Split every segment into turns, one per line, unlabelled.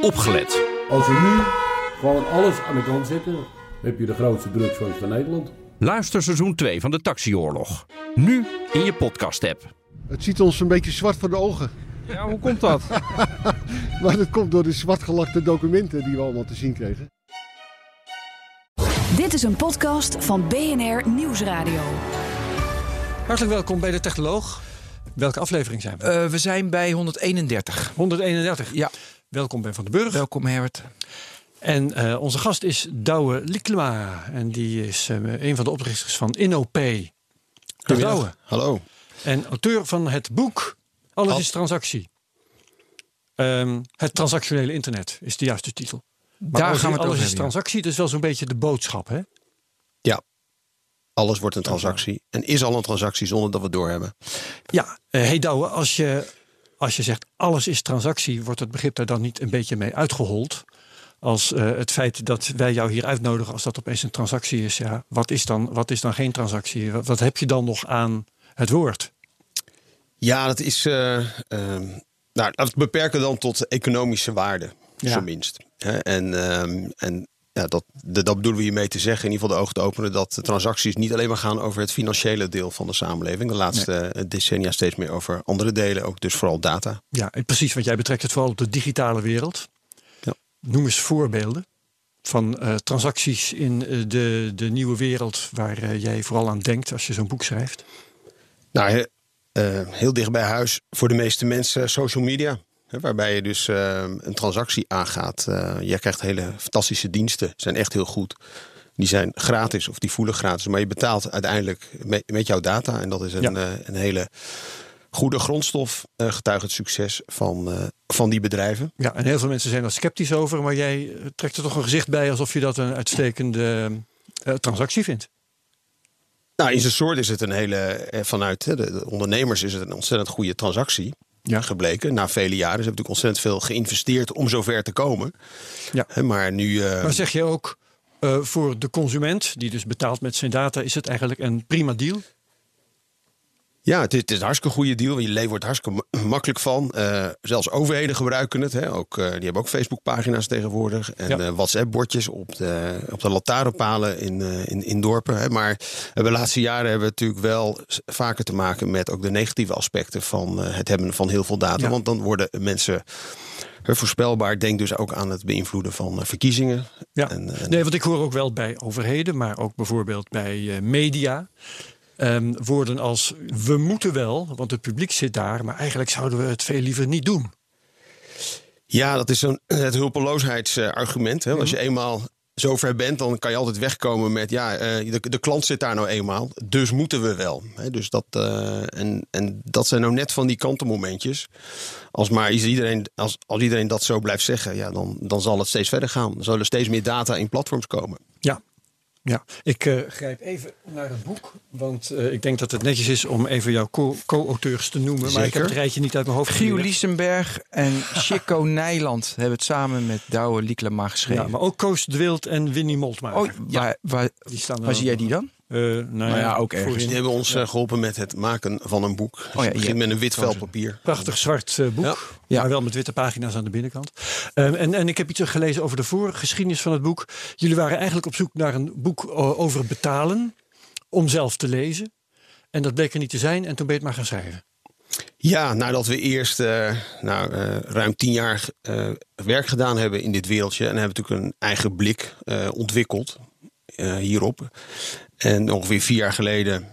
opgelet.
Als we nu gewoon alles aan de kant zetten, heb je de grootste drugsfans van Nederland.
Luister seizoen 2 van de Taxioorlog. Nu in je podcast-app.
Het ziet ons een beetje zwart voor de ogen.
Ja, hoe komt dat?
Maar dat komt door de zwartgelakte documenten die we allemaal te zien kregen.
Dit is een podcast van BNR Nieuwsradio.
Hartelijk welkom bij de Technoloog. Welke aflevering zijn we?
Uh, we zijn bij 131.
131.
Ja.
Welkom Ben van den Burg.
Welkom Herbert.
En uh, onze gast is Douwe Lieklema. En die is uh, een van de oprichters van InnoP. Douwe.
Hallo.
En auteur van het boek Alles Al is transactie. Um, het transactionele internet is de juiste titel. Maar
Daar gaan we het
alles
over
is transactie, dus wel zo'n beetje de boodschap, hè?
Ja. Alles wordt een transactie. En is al een transactie zonder dat we het doorhebben.
Ja, uh, hey Douwe, als je, als je zegt alles is transactie, wordt het begrip daar dan niet een beetje mee uitgehold? Als uh, het feit dat wij jou hier uitnodigen, als dat opeens een transactie is, ja, wat is dan, wat is dan geen transactie? Wat, wat heb je dan nog aan het woord?
Ja, dat is. Uh, nou, dat beperken dan tot economische waarde,
Ja.
zo minst. En, um, en ja, dat, dat bedoelen we hiermee te zeggen, in ieder geval de ogen te openen, dat de transacties niet alleen maar gaan over het financiële deel van de samenleving. De laatste nee. decennia steeds meer over andere delen, ook dus vooral data.
Ja, precies, want jij betrekt het vooral op de digitale wereld.
Ja.
Noem eens voorbeelden van uh, transacties in uh, de, de nieuwe wereld waar uh, jij vooral aan denkt als je zo'n boek schrijft.
Nou, heel dicht bij huis voor de meeste mensen social media. Waarbij je dus uh, een transactie aangaat. Uh, je krijgt hele fantastische diensten. zijn echt heel goed. Die zijn gratis of die voelen gratis. Maar je betaalt uiteindelijk met, met jouw data. En dat is een, ja. uh, een hele goede grondstof. getuigt het succes van, van die bedrijven.
Ja, en heel veel mensen zijn er sceptisch over. Maar jij trekt er toch een gezicht bij alsof je dat een uitstekende transactie vindt.
Nou, in zijn soort is het een hele, vanuit de ondernemers is het een ontzettend goede transactie
ja.
gebleken. Na vele jaren. Ze hebben natuurlijk ontzettend veel geïnvesteerd om zover te komen.
Ja.
Maar nu. Uh...
Maar zeg je ook uh, voor de consument, die dus betaalt met zijn data, is het eigenlijk een prima deal?
Ja, het is, het is een hartstikke goede deal. Je leven wordt hartstikke makkelijk van. Uh, zelfs overheden gebruiken het. Hè. Ook, uh, die hebben ook Facebookpagina's tegenwoordig. En ja. uh, WhatsApp-bordjes op de, op de lantaarnpalen in, in, in dorpen. Hè. Maar de laatste jaren hebben we natuurlijk wel vaker te maken met ook de negatieve aspecten van het hebben van heel veel data.
Ja.
Want dan worden mensen voorspelbaar. Denk dus ook aan het beïnvloeden van verkiezingen.
Ja. En, en... Nee, want ik hoor ook wel bij overheden, maar ook bijvoorbeeld bij media. Um, woorden als we moeten wel, want het publiek zit daar, maar eigenlijk zouden we het veel liever niet doen.
Ja, dat is zo'n het hulpeloosheidsargument. Hè?
Mhm.
Als je eenmaal zover bent, dan kan je altijd wegkomen met ja, uh, de, de klant zit daar nou eenmaal, dus moeten we wel. Hè? Dus dat, uh, en, en dat zijn nou net van die kantenmomentjes. Als maar iedereen, als, als iedereen dat zo blijft zeggen, ja, dan, dan zal het steeds verder gaan. Dan zullen er steeds meer data in platforms komen.
Ja, ja, ik uh, grijp even naar het boek. Want uh, ik denk dat het netjes is om even jouw co-auteurs te noemen.
Zeker.
Maar ik heb het rijtje niet uit mijn hoofd.
Giel Liesenberg en Chico Nijland hebben het samen met Douwe Lieklema geschreven.
Ja, maar ook Koos de Wild en Winnie Moltmaker.
Oh, waar, waar,
die staan
waar zie jij die dan?
Uh, nou,
nou ja, ook ergens.
Die hebben ons ja. geholpen met het maken van een boek. Dus oh, ja, het begint met een wit vel papier.
Prachtig zwart uh, boek. Ja. Ja. Maar wel met witte pagina's aan de binnenkant. Um, en, en ik heb iets gelezen over de voorgeschiedenis van het boek. Jullie waren eigenlijk op zoek naar een boek over betalen. Om zelf te lezen. En dat bleek er niet te zijn. En toen ben je het maar gaan schrijven.
Ja, nadat we eerst uh, nou, uh, ruim tien jaar uh, werk gedaan hebben in dit wereldje. En hebben we natuurlijk een eigen blik ontwikkeld hierop. En ongeveer vier jaar geleden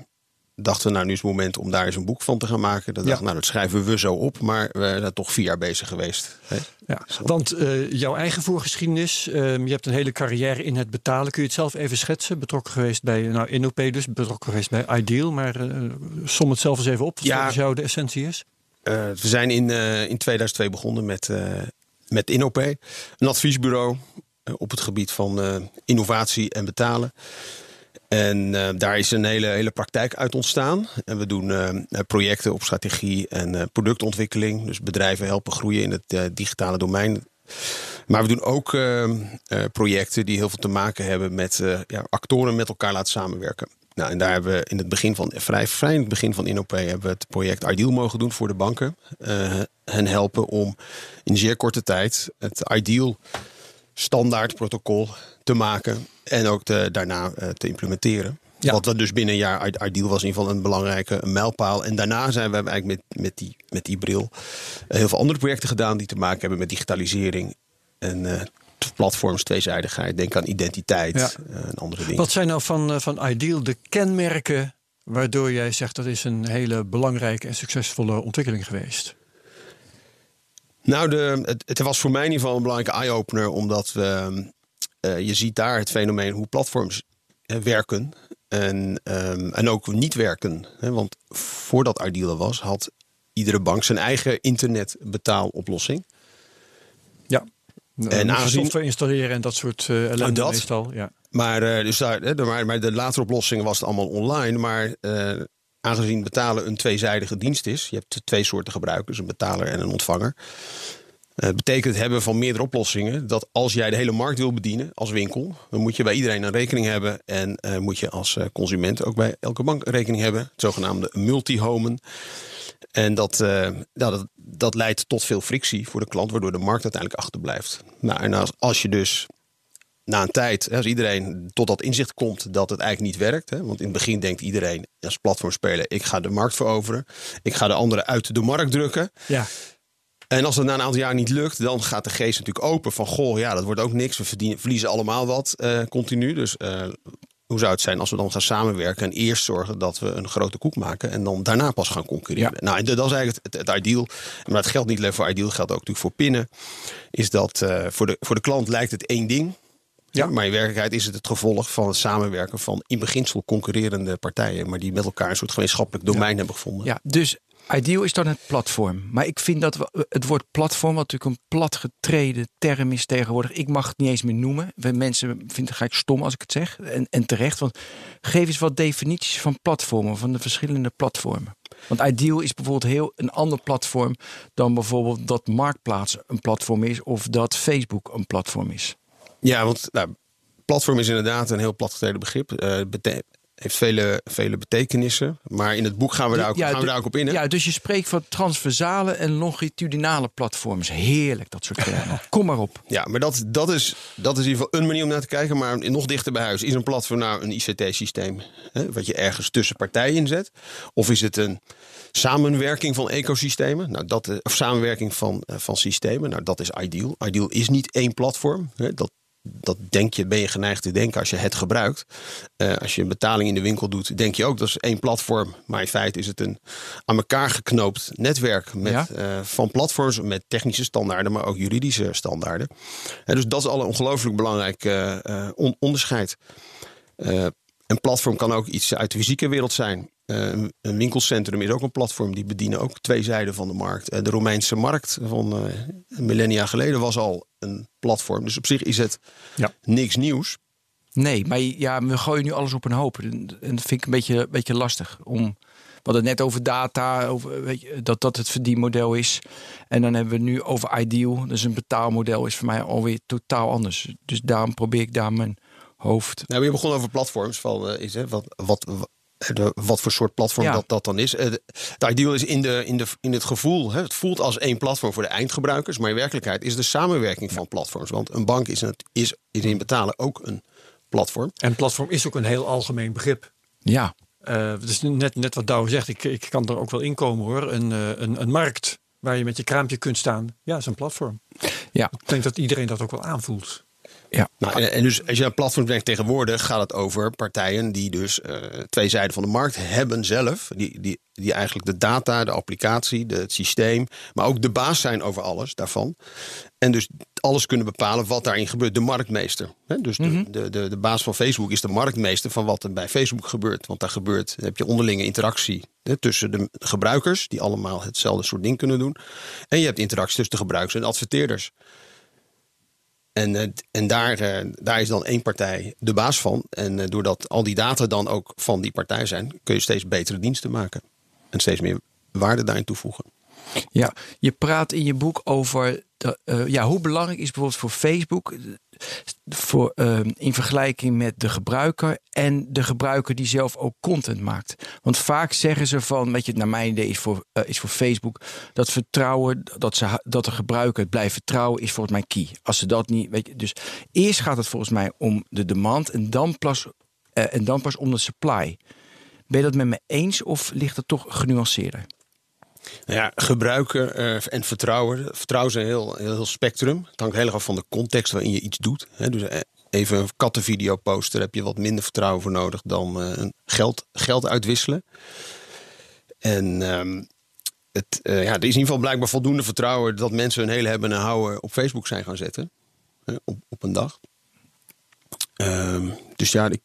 dachten we, nou nu is het moment om daar eens een boek van te gaan maken. Dat
Ja.
dacht, nou dat schrijven we zo op, maar we zijn toch vier jaar bezig geweest. Hè?
Ja, want uh, jouw eigen voorgeschiedenis, uh, je hebt een hele carrière in het betalen. Kun je het zelf even schetsen? Betrokken geweest bij nou, InnoP dus, betrokken geweest bij Ideal. Maar uh, som het zelf eens even op, wat
Ja.
volgens jou de essentie is.
Uh, we zijn in, in 2002 begonnen met, met InnoP, een adviesbureau op het gebied van innovatie en betalen. En uh, daar is een hele, hele praktijk uit ontstaan. En we doen uh, projecten op strategie en uh, productontwikkeling. Dus bedrijven helpen groeien in het digitale domein. Maar we doen ook uh, projecten die heel veel te maken hebben met ja, actoren met elkaar laten samenwerken. Nou, en daar hebben we in het begin van, vrij, vrij in het begin van InOP hebben we het project Ideal mogen doen voor de banken. Eh, hen helpen om in zeer korte tijd het Ideal standaard protocol te maken en ook te, daarna eh, te implementeren.
Ja.
Wat we dus binnen een jaar Ideal was in ieder geval een belangrijke mijlpaal. En daarna zijn we eigenlijk met, met, die, met die bril eh, heel veel andere projecten gedaan die te maken hebben met digitalisering en eh, platforms, tweezijdigheid. Denk aan identiteit
Ja.
en andere dingen.
Wat zijn nou van, van Ideal de kenmerken waardoor jij zegt dat is een hele belangrijke en succesvolle ontwikkeling geweest?
Nou, de, het, het was voor mij in ieder geval een belangrijke eye-opener, omdat we, eh, je ziet daar het fenomeen hoe platforms eh, werken en, ehm, en ook niet werken. Hè, want voordat Ideal was, had iedere bank zijn eigen internetbetaaloplossing.
Ja.
En
En
aangezien-
software installeren en dat soort ellende
dat?
meestal. Ja.
Maar, dus daar, hè, de, maar, maar de latere oplossingen was het allemaal online. Maar aangezien betalen een tweezijdige dienst is, je hebt twee soorten gebruikers, een betaler en een ontvanger. Eh, betekent het hebben van meerdere oplossingen dat als jij de hele markt wil bedienen als winkel, dan moet je bij iedereen een rekening hebben en eh, moet je als eh, consument ook bij elke bank een rekening hebben, het zogenaamde multihomen. En dat, dat, dat leidt tot veel frictie voor de klant, waardoor de markt uiteindelijk achterblijft. Nou, als je dus na een tijd, als iedereen tot dat inzicht komt dat het eigenlijk niet werkt. Hè, want in het begin denkt iedereen als platformspeler, ik ga de markt veroveren. Ik ga de anderen uit de markt drukken.
ja.
En als dat na een aantal jaar niet lukt, dan gaat de geest natuurlijk open van, goh, ja, dat wordt ook niks. We verdienen, verliezen allemaal wat eh, continu. Dus eh, hoe zou het zijn als we dan gaan samenwerken en eerst zorgen dat we een grote koek maken en dan daarna pas gaan concurreren? Nou, en dat is eigenlijk het, het, het ideal. Maar het geldt niet alleen voor ideal, geldt ook natuurlijk voor pinnen. Is dat eh, voor, de, voor de klant lijkt het één ding. Ja. Maar in werkelijkheid is het het gevolg van het samenwerken van in beginsel concurrerende partijen, maar die met elkaar een soort gemeenschappelijk domein hebben gevonden.
Ja, dus Ideal is dan het platform. Maar ik vind dat we, het woord platform, wat natuurlijk een platgetreden term is tegenwoordig. Ik mag het niet eens meer noemen. We mensen vinden het gelijk stom als ik het zeg. En, en terecht. Want geef eens wat definities van platformen, van de verschillende platformen. Want Ideal is bijvoorbeeld heel een ander platform dan bijvoorbeeld dat Marktplaats een platform is of dat Facebook een platform is.
Ja, want nou, platform is inderdaad een heel platgetreden begrip. Eh bete- heeft vele, vele betekenissen. Maar in het boek gaan we daar ook, gaan we daar ook op in. Hè?
Ja, dus je spreekt van transversale en longitudinale platforms. Heerlijk, dat soort termen. Kom maar op.
Ja, maar dat, dat, is, dat is in ieder geval een manier om naar te kijken. Maar nog dichter bij huis. Is een platform nou een ICT-systeem? Hè, wat je ergens tussen partijen inzet? Of is het een samenwerking van ecosystemen? Nou, dat, eh, of samenwerking van, eh, van systemen? Nou, dat is ideal. Ideal is niet één platform. Hè, dat, dat denk je, ben je geneigd te denken als je het gebruikt. Eh, als je een betaling in de winkel doet, denk je ook dat is één platform. Maar in feite is het een aan elkaar geknoopt netwerk met,
Ja.
eh, van platforms met technische standaarden, maar ook juridische standaarden. En dus dat is al een ongelooflijk belangrijk eh, on- onderscheid. Een platform kan ook iets uit de fysieke wereld zijn. Eh, een- winkelcentrum is ook een platform. Die bedienen ook twee zijden van de markt. Eh, de Romeinse markt van eh, millennia geleden was al een platform. Dus op zich is het
Ja.
niks nieuws.
Nee, maar ja, we gooien nu alles op een hoop. En dat vind ik een beetje, beetje lastig. Om, we hadden het net over data, over, weet je, dat dat het verdienmodel is. En dan hebben we nu over Ideal. Dus een betaalmodel is voor mij alweer totaal anders. Dus daarom probeer ik daar mijn hoofd...
Nou, we begonnen over platforms. Van, eh, is, hè, wat, wat, de- wat voor soort platform
Ja.
dat, dat dan is. Eh, de- Het ideal is in, de, in, de, in het gevoel. Hè, het voelt als één platform voor de eindgebruikers. Maar in werkelijkheid is de samenwerking van platforms. Want een bank is, het, is, is in betalen ook een platform.
En platform is ook een heel algemeen begrip.
Ja,
Eh dus net, net wat Douwe zegt, ik, ik kan er ook wel in komen hoor. Een, eh, een, een markt waar je met je kraampje kunt staan, ja, is een platform.
ja,
Ik denk dat iedereen dat ook wel aanvoelt.
Ja.
Nou, en, en dus als je een platform denkt tegenwoordig, gaat het over partijen die dus eh, twee zijden van de markt hebben zelf. Die, die, die eigenlijk de data, de applicatie, de, het systeem, maar ook de baas zijn over alles daarvan. En dus alles kunnen bepalen wat daarin gebeurt. De marktmeester. Hè? Dus de, de, de, de baas van Facebook is de marktmeester van wat er bij Facebook gebeurt. Want daar gebeurt, heb je onderlinge interactie hè, tussen de gebruikers, die allemaal hetzelfde soort ding kunnen doen. En je hebt interactie tussen de gebruikers en adverteerders. En, eh, en daar, eh, daar is dan één partij de baas van. En eh, doordat al die data dan ook van die partij zijn, kun je steeds betere diensten maken. En steeds meer waarde daarin toevoegen.
Ja, je praat in je boek over de, ja, hoe belangrijk is bijvoorbeeld voor Facebook voor, ehm, in vergelijking met de gebruiker en de gebruiker die zelf ook content maakt. Want vaak zeggen ze van, weet je, naar mijn idee is voor, eh, is voor Facebook dat vertrouwen, dat, ze, dat de gebruiker het blijft vertrouwen, is volgens mij key. Als ze dat niet, weet je, dus eerst gaat het volgens mij om de demand en dan pas, eh, en dan pas om de supply. Ben je dat met me eens of ligt het toch genuanceerder?
Nou ja, gebruiken eh, en vertrouwen. Vertrouwen is een heel, heel, spectrum. Het hangt heel erg af van de context waarin je iets doet. Dus eh, even een kattenvideo posten, heb je wat minder vertrouwen voor nodig dan eh, geld, geld uitwisselen. En ehm, het, ja, er is in ieder geval blijkbaar voldoende vertrouwen dat mensen hun hele hebben en houden op Facebook zijn gaan zetten. Op, op een dag. Ehm, dus ja, ik,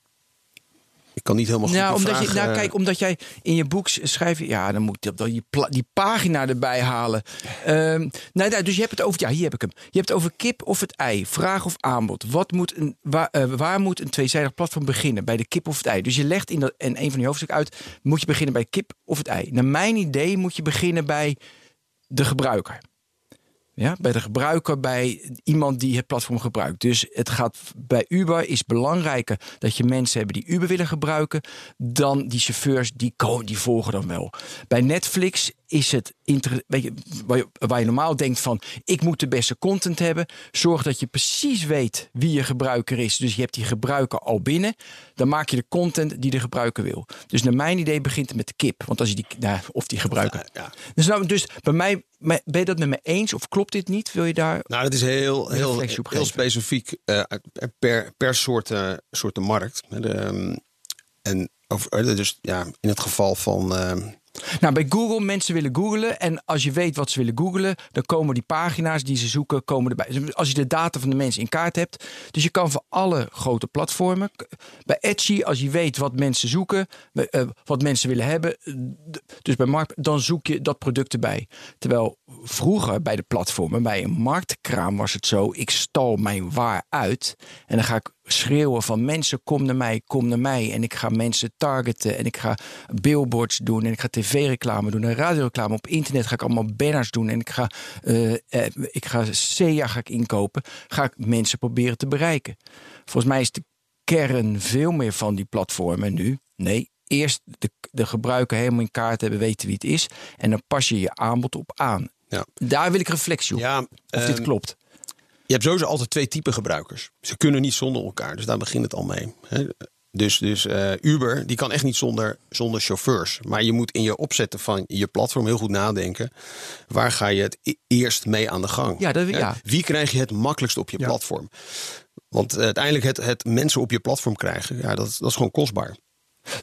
ik kan niet helemaal goed
Nou, omdat, je, nou
eh,
kijk, omdat jij in je boek schrijft, ja, dan moet je die, die pagina erbij halen. Ehm nou, nou, dus je hebt het over, ja, hier heb ik hem. Je hebt het over kip of het ei, vraag of aanbod. Wat moet een, waar, eh, waar moet een tweezijdig platform beginnen? Bij de kip of het ei? Dus je legt in, dat, in een van die hoofdstukken uit, moet je beginnen bij kip of het ei? Naar mijn idee moet je beginnen bij de gebruiker. Ja, bij de gebruiker, bij iemand die het platform gebruikt. Dus het gaat bij Uber is belangrijker dat je mensen hebben die Uber willen gebruiken, dan die chauffeurs die, komen, die volgen dan wel. Bij Netflix is het inter- weet je, waar, je, waar je normaal denkt van ik moet de beste content hebben. Zorg dat je precies weet wie je gebruiker is. Dus je hebt die gebruiker al binnen. Dan maak je de content die de gebruiker wil. Dus naar mijn idee begint het met de kip. Want als je die, nou, of die gebruiker.
ja.
Dus, nou, dus bij mij, ben je dat met me eens of klopt dit niet? Wil je daar.
Nou, dat is heel, heel, heel specifiek eh, per, per soort, eh, soort de markt. De, ehm, en over, eh, dus ja, in het geval van. ehm,
Nou, bij Google, mensen willen googlen. En als je weet wat ze willen googlen, dan komen die pagina's die ze zoeken, komen erbij. Dus als je de data van de mensen in kaart hebt. Dus je kan voor alle grote platformen. Bij Etsy, als je weet wat mensen zoeken, eh, wat mensen willen hebben. eh, Dus bij markt, dan zoek je dat product erbij. Terwijl vroeger bij de platformen, bij een marktkraam was het zo. Ik stal mijn waar uit. En dan ga ik schreeuwen van mensen, kom naar mij, kom naar mij. En ik ga mensen targeten en ik ga billboards doen en ik ga tv-reclame doen en radioreclame. Op internet ga ik allemaal banners doen en ik ga, eh, eh, ik ga SEA ga ik inkopen. Ga ik mensen proberen te bereiken. Volgens mij is de kern veel meer van die platformen nu. Nee, eerst de, de gebruiker helemaal in kaart hebben, weten wie het is. En dan pas je je aanbod op aan.
ja.
Daar wil ik reflectie op.
Ja,
of dit
ehm,
klopt.
Je hebt sowieso altijd twee typen gebruikers. Ze kunnen niet zonder elkaar, dus daar begint het al mee. hè. Dus, dus eh, Uber die kan echt niet zonder, zonder chauffeurs. Maar je moet in je opzetten van je platform heel goed nadenken. Waar ga je het e- eerst mee aan de gang?
Ja, dat- ja.
Wie krijg je het makkelijkst op je platform? Want eh, uiteindelijk het, het mensen op je platform krijgen, ja, dat, dat is gewoon kostbaar.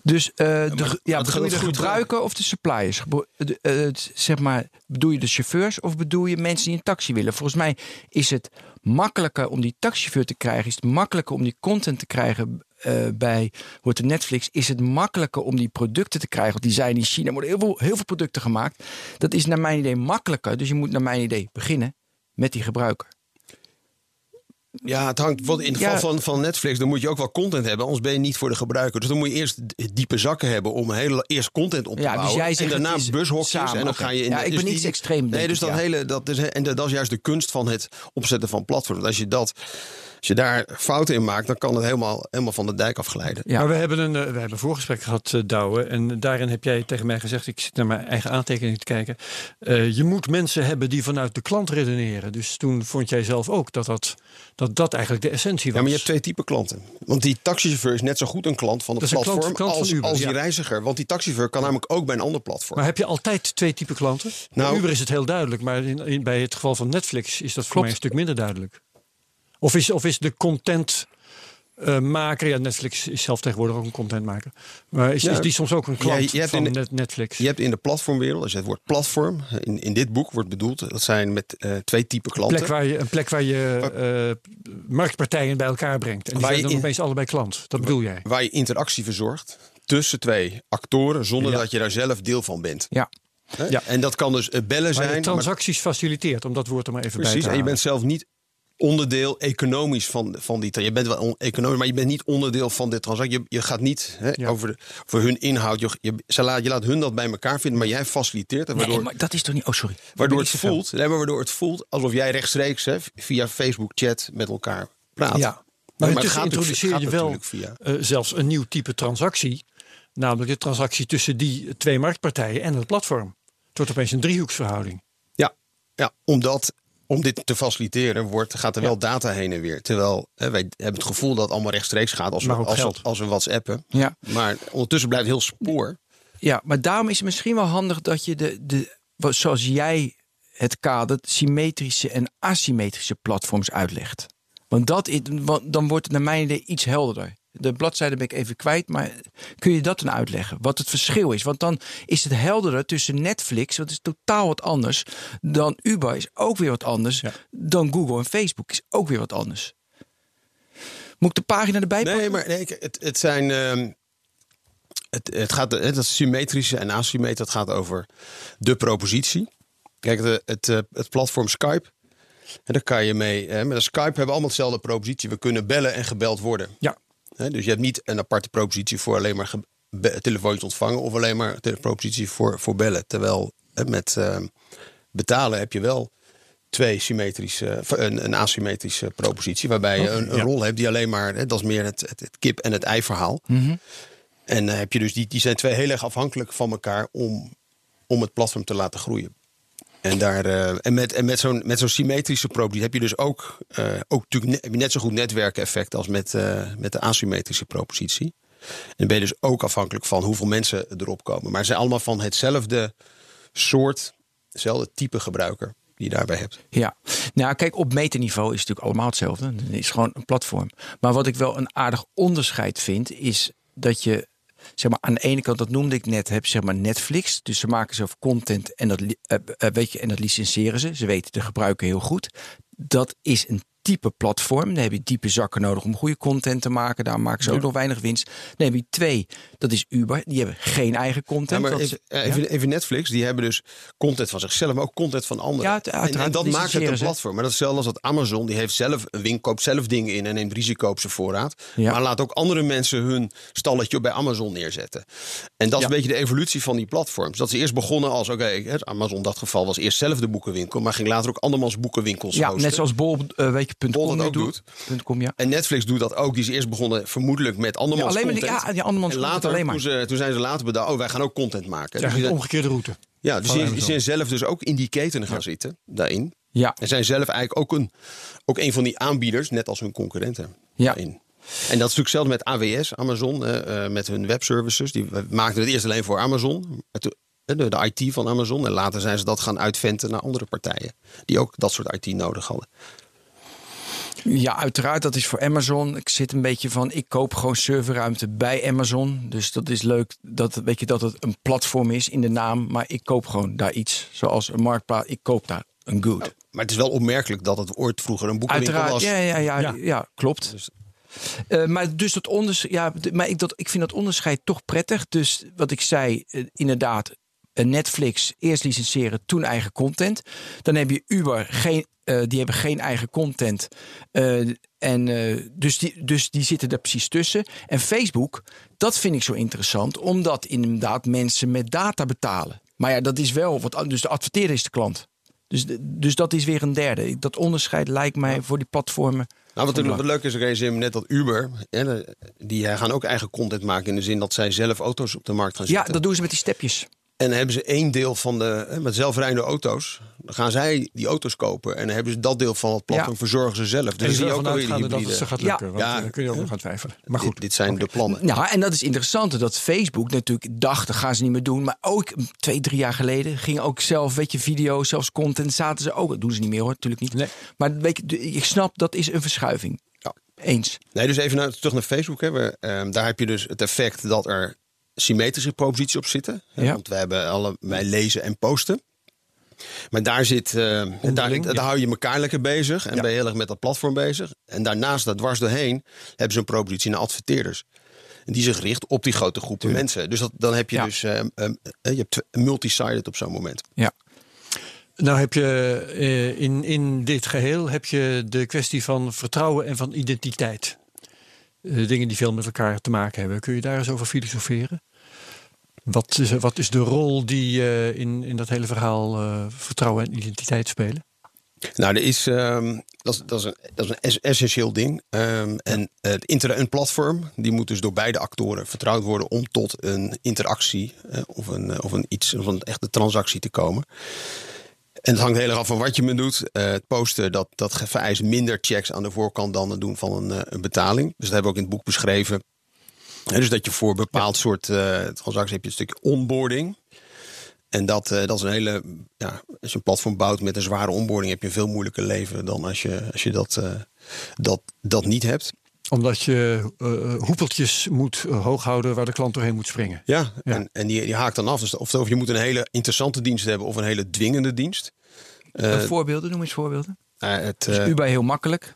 Dus eh, de, ja, bedoel je de
eh.
gebruiker of de suppliers? De- eh, zeg maar, bedoel je de chauffeurs of bedoel je mensen die een taxi willen? Volgens mij is het makkelijker om die taxichauffeur te krijgen. Is het makkelijker om die content te krijgen eh, bij wordt Netflix? Is het makkelijker om die producten te krijgen? Want die zijn in China, er worden heel veel, heel veel producten gemaakt. Dat is naar mijn idee makkelijker. Dus je moet naar mijn idee beginnen met die gebruiker.
Ja, het hangt. In het
Ja.
geval van, van Netflix, dan moet je ook wel content hebben, anders ben je niet voor de gebruiker. Dus dan moet je eerst diepe zakken hebben om heel, eerst content op te
Ja, dus
bouwen.
jij zegt
en daarna bushokjes.
samen,
en dan ga je in
Ja,
de-
ik ben iets extreem,
Nee, dus
ik,
dat
ja.
hele, dat is, en dat is juist de kunst van het opzetten van platforms. Als je dat, als je daar fouten in maakt, dan kan het helemaal, helemaal van de dijk afglijden.
Ja.
Maar we hebben een, eh, we hebben een voorgesprek gehad, eh, Douwe. En daarin heb jij tegen mij gezegd, ik zit naar mijn eigen aantekeningen te kijken. eh, je moet mensen hebben die vanuit de klant redeneren. Dus toen vond jij zelf ook dat dat, dat, dat eigenlijk de essentie was.
Ja, maar je hebt twee typen klanten. Want die taxichauffeur is net zo goed een klant van het
klant-
platform
klant
als,
Uber,
als die
ja.
reiziger. Want die taxichauffeur kan namelijk ook bij een ander platform.
Maar heb je altijd twee typen klanten?
Nou-
Bij Uber is het heel duidelijk, maar in, in- bij het geval van Netflix is dat voor
Klopt.
mij een stuk minder duidelijk. Of is, of is de content maker, ja, Netflix is zelf tegenwoordig ook een contentmaker. Maar is,
Ja.
is die soms ook een klant
Ja,
van
de-
Netflix?
Je hebt in de platformwereld, als je het woord platform in, in dit boek wordt bedoeld, dat zijn met eh, twee typen
Een
klanten.
plek waar je, een plek waar je eh, marktpartijen bij elkaar brengt. En die
Waar
zijn
je
dan
in-
opeens allebei klant. Dat bedoel jij?
Waar je interactie verzorgt tussen twee actoren, zonder
Ja.
dat je daar zelf deel van bent.
Ja.
Ja.
En dat kan dus bellen
Waar
zijn.
je
maar-
transacties faciliteert, om dat woord er maar even bij
precies,
te
en je bent zelf niet onderdeel economisch van, van die. Je bent wel on- economisch, maar je bent niet onderdeel van de transactie. Je, je gaat niet hè,
Ja.
over, de, over hun inhoud. Je, je, ze laat, je laat hun dat bij elkaar vinden, maar jij faciliteert het. Waardoor,
Nee, maar dat is toch niet. Oh, sorry.
Waardoor, het voelt, nee, maar waardoor het voelt alsof jij rechtstreeks hè, via Facebook chat met elkaar praat.
Ja. Maar,
het
intussen
gaat natuurlijk-
introduceer je wel
via-
eh, zelfs een nieuw type transactie. Namelijk de transactie tussen die twee marktpartijen en het platform. Het wordt opeens een driehoeksverhouding.
Ja, ja omdat om dit te faciliteren wordt, gaat er wel data heen en weer. Terwijl hè, wij hebben het gevoel dat het allemaal rechtstreeks gaat als we, als, als we WhatsAppen.
Ja.
Maar ondertussen blijft heel spoor.
Ja, maar daarom is het misschien wel handig dat je de, de zoals jij het kadert, symmetrische en asymmetrische platforms uitlegt. Want, dat, is- want dan wordt het naar mijn idee iets helderder. De bladzijde ben ik even kwijt, maar kun je dat dan uitleggen? Wat het verschil is? Want dan is het helderder tussen Netflix, dat is totaal wat anders, dan Uber is ook weer wat anders,
Ja.
dan Google en Facebook is ook weer wat anders. Moet ik de pagina erbij pakken?
Nee, maar nee, het, het zijn. ehm, het, het gaat, het, dat symmetrische en asymmetrische, dat gaat over de propositie. Kijk, de, het, eh, het platform Skype. En daar kan je mee. Hè, met een Skype hebben we allemaal hetzelfde propositie. We kunnen bellen en gebeld worden.
Ja.
Dus je hebt niet een aparte propositie voor alleen maar telefoontjes ontvangen. Of alleen maar een propositie voor, voor bellen. Terwijl met ehm, betalen heb je wel twee symmetrische, of een, een asymmetrische propositie. Waarbij je een, een
ja.
rol hebt die alleen maar, hè, dat is meer het, het, het kip- en het ei verhaal. En eh, heb je dus die, die zijn twee heel erg afhankelijk van elkaar om, om het platform te laten groeien. En, daar, eh, en met, en met zo'n zo'n symmetrische propositie heb je dus ook, eh, ook natuurlijk net zo goed netwerkeffect als met, eh, met de asymmetrische propositie. En dan ben je dus ook afhankelijk van hoeveel mensen erop komen. Maar ze zijn allemaal van hetzelfde soort, hetzelfde type gebruiker die je daarbij hebt.
Ja, nou kijk, op meterniveau is het natuurlijk allemaal hetzelfde. Het is gewoon een platform. Maar wat ik wel een aardig onderscheid vind, is dat je, zeg maar, aan de ene kant, dat noemde ik net, heb zeg maar Netflix. Dus ze maken zelf content en dat, eh, eh, weet je, en dat licenseren ze. Ze weten de gebruiker heel goed. Dat is een type platform. Dan heb je diepe zakken nodig om goede content te maken. Daar maken ze ook nog weinig winst. Dan heb je twee, dat is Uber. Die hebben geen eigen
Ja,
content.
maar
Dat
even, eh, even, even Netflix, die hebben dus content van zichzelf, maar ook content van anderen.
Ja,
en, dat maakt het een platform. Maar dat is hetzelfde als dat Amazon, die heeft zelf een winkel, koopt zelf dingen in en neemt risico op zijn voorraad.
Ja.
Maar laat ook andere mensen hun stalletje bij Amazon neerzetten. En dat is een beetje de evolutie van die platforms. Dat ze eerst begonnen als, oké, het Amazon in dat geval was eerst zelf de boekenwinkel, maar ging later ook andermans boekenwinkels
ja,
hosten.
net zoals Bol, eh, weet je,
Bol
com
dat
nu
ook
doet. Com, ja.
En Netflix doet dat ook. Die is eerst begonnen vermoedelijk met andermans
Ja, alleen maar die-
content.
ja, die andermans
en later,
alleen maar.
Toen, ze, toen zijn ze later bedacht, oh, wij gaan ook content maken. Dus
de omgekeerde route.
ja, dus die, zijn zelf dus ook in die keten gaan zitten, daarin.
Ja,
En zijn zelf eigenlijk ook een, ook een van die aanbieders, net als hun concurrenten.
Ja.
daarin. En dat is natuurlijk hetzelfde met AWS, Amazon, eh, eh, met hun webservices. Die maakten het eerst alleen voor Amazon, eh, de, de IT van Amazon. En later zijn ze dat gaan uitventen naar andere partijen, die ook dat soort IT nodig hadden.
Ja, uiteraard. Dat is voor Amazon. Ik zit een beetje van, ik koop gewoon serverruimte bij Amazon. Dus dat is leuk dat, weet je, dat het een platform is in de naam. Maar ik koop gewoon daar iets. Zoals een marktplaats. Ik koop daar een good.
Maar het is wel opmerkelijk dat het ooit vroeger een boekenwinkel
Uiteraard,
was.
ja, ja, ja, ja.
Ja.
klopt.
Dus-
Eh, maar dus dat onderscheid, ja, maar ik, dat, ik vind dat onderscheid toch prettig. Dus wat ik zei, eh, inderdaad, Netflix eerst licenseren, toen eigen content. Dan heb je Uber, geen, eh, die hebben geen eigen content. Eh, en eh, dus, die, dus die zitten er precies tussen. En Facebook, dat vind ik zo interessant, omdat inderdaad mensen met data betalen. Maar ja, dat is wel wat, dus de adverteerder is de klant. Dus, dus dat is weer een derde. Dat onderscheid lijkt mij voor die platformen.
Nou, wat, wat leuk is, Reza, net dat Uber, hè, die gaan ook eigen content maken in de zin dat zij zelf auto's op de markt gaan
Ja,
zetten.
dat doen ze met die stepjes.
En dan hebben ze één deel van de, hè, met zelfrijdende auto's. Dan gaan zij die auto's kopen en dan hebben ze dat deel van het platform
Ja.
verzorgen ze zelf. Dus
En
zie je ook
ervan
alweer die
uitgaan dat het ze gaat
Ja.
lukken. Want
Ja.
dan kun je ook nog gaan twijfelen. Maar goed.
Dit, dit zijn de plannen.
Ja, en dat is interessant dat Facebook natuurlijk dacht, dat gaan ze niet meer doen. Maar ook twee, drie jaar geleden gingen ook zelf, weet je, video, zelfs content, zaten ze ook. Dat doen ze niet meer hoor, natuurlijk niet.
Nee.
Maar weet je, ik snap, dat is een verschuiving.
Ja.
Eens.
Nee, dus even naar, terug naar Facebook. Hè. We, ehm, daar heb je dus het effect dat er symmetrische proposities op zitten.
Ja.
Want we hebben alle, wij lezen en posten. Maar daar zit, eh, daar, hou je elkaar lekker bezig. En
Ja.
ben je heel erg met dat platform bezig. En daarnaast, daar dwars doorheen, hebben ze een propositie naar adverteerders. En die zich richt op die grote groepen mensen. Dus dat, dan heb je dus ehm, eh, je hebt multi-sided op zo'n moment.
Ja.
Nou heb je eh, in, in dit geheel heb je de kwestie van vertrouwen en van identiteit. Eh, dingen die veel met elkaar te maken hebben. Kun je daar eens over filosoferen? Wat is, wat is de rol die eh, in, in dat hele verhaal eh, vertrouwen en identiteit spelen?
Nou, is, ehm, dat, is, dat, is een, dat is een es- essentieel ding. Ehm, en het inter platform, die moet dus door beide actoren vertrouwd worden om tot een interactie eh, of, een, eh, of een iets, of een echte transactie te komen. En het hangt heel erg af van wat je me doet. Eh, het posten, dat, dat vereist minder checks aan de voorkant dan het doen van een, eh, een betaling. Dus dat hebben we ook in het boek beschreven. Dus dat je voor een bepaald soort eh, transacties heb je een stukje onboarding. En dat, eh, dat is een hele. Ja, als je een platform bouwt met een zware onboarding, heb je een veel moeilijker leven dan als je, als je dat, eh, dat, dat niet hebt.
Omdat je eh, hoepeltjes moet hoog houden waar de klant doorheen moet springen.
Ja,
Ja.
en, en die, die haakt dan af. Dus of, of je moet een hele interessante dienst hebben of een hele dwingende dienst. Eh,
voorbeelden, noem eens voorbeelden.
eh, het,
Dus
eh,
Uber heel makkelijk.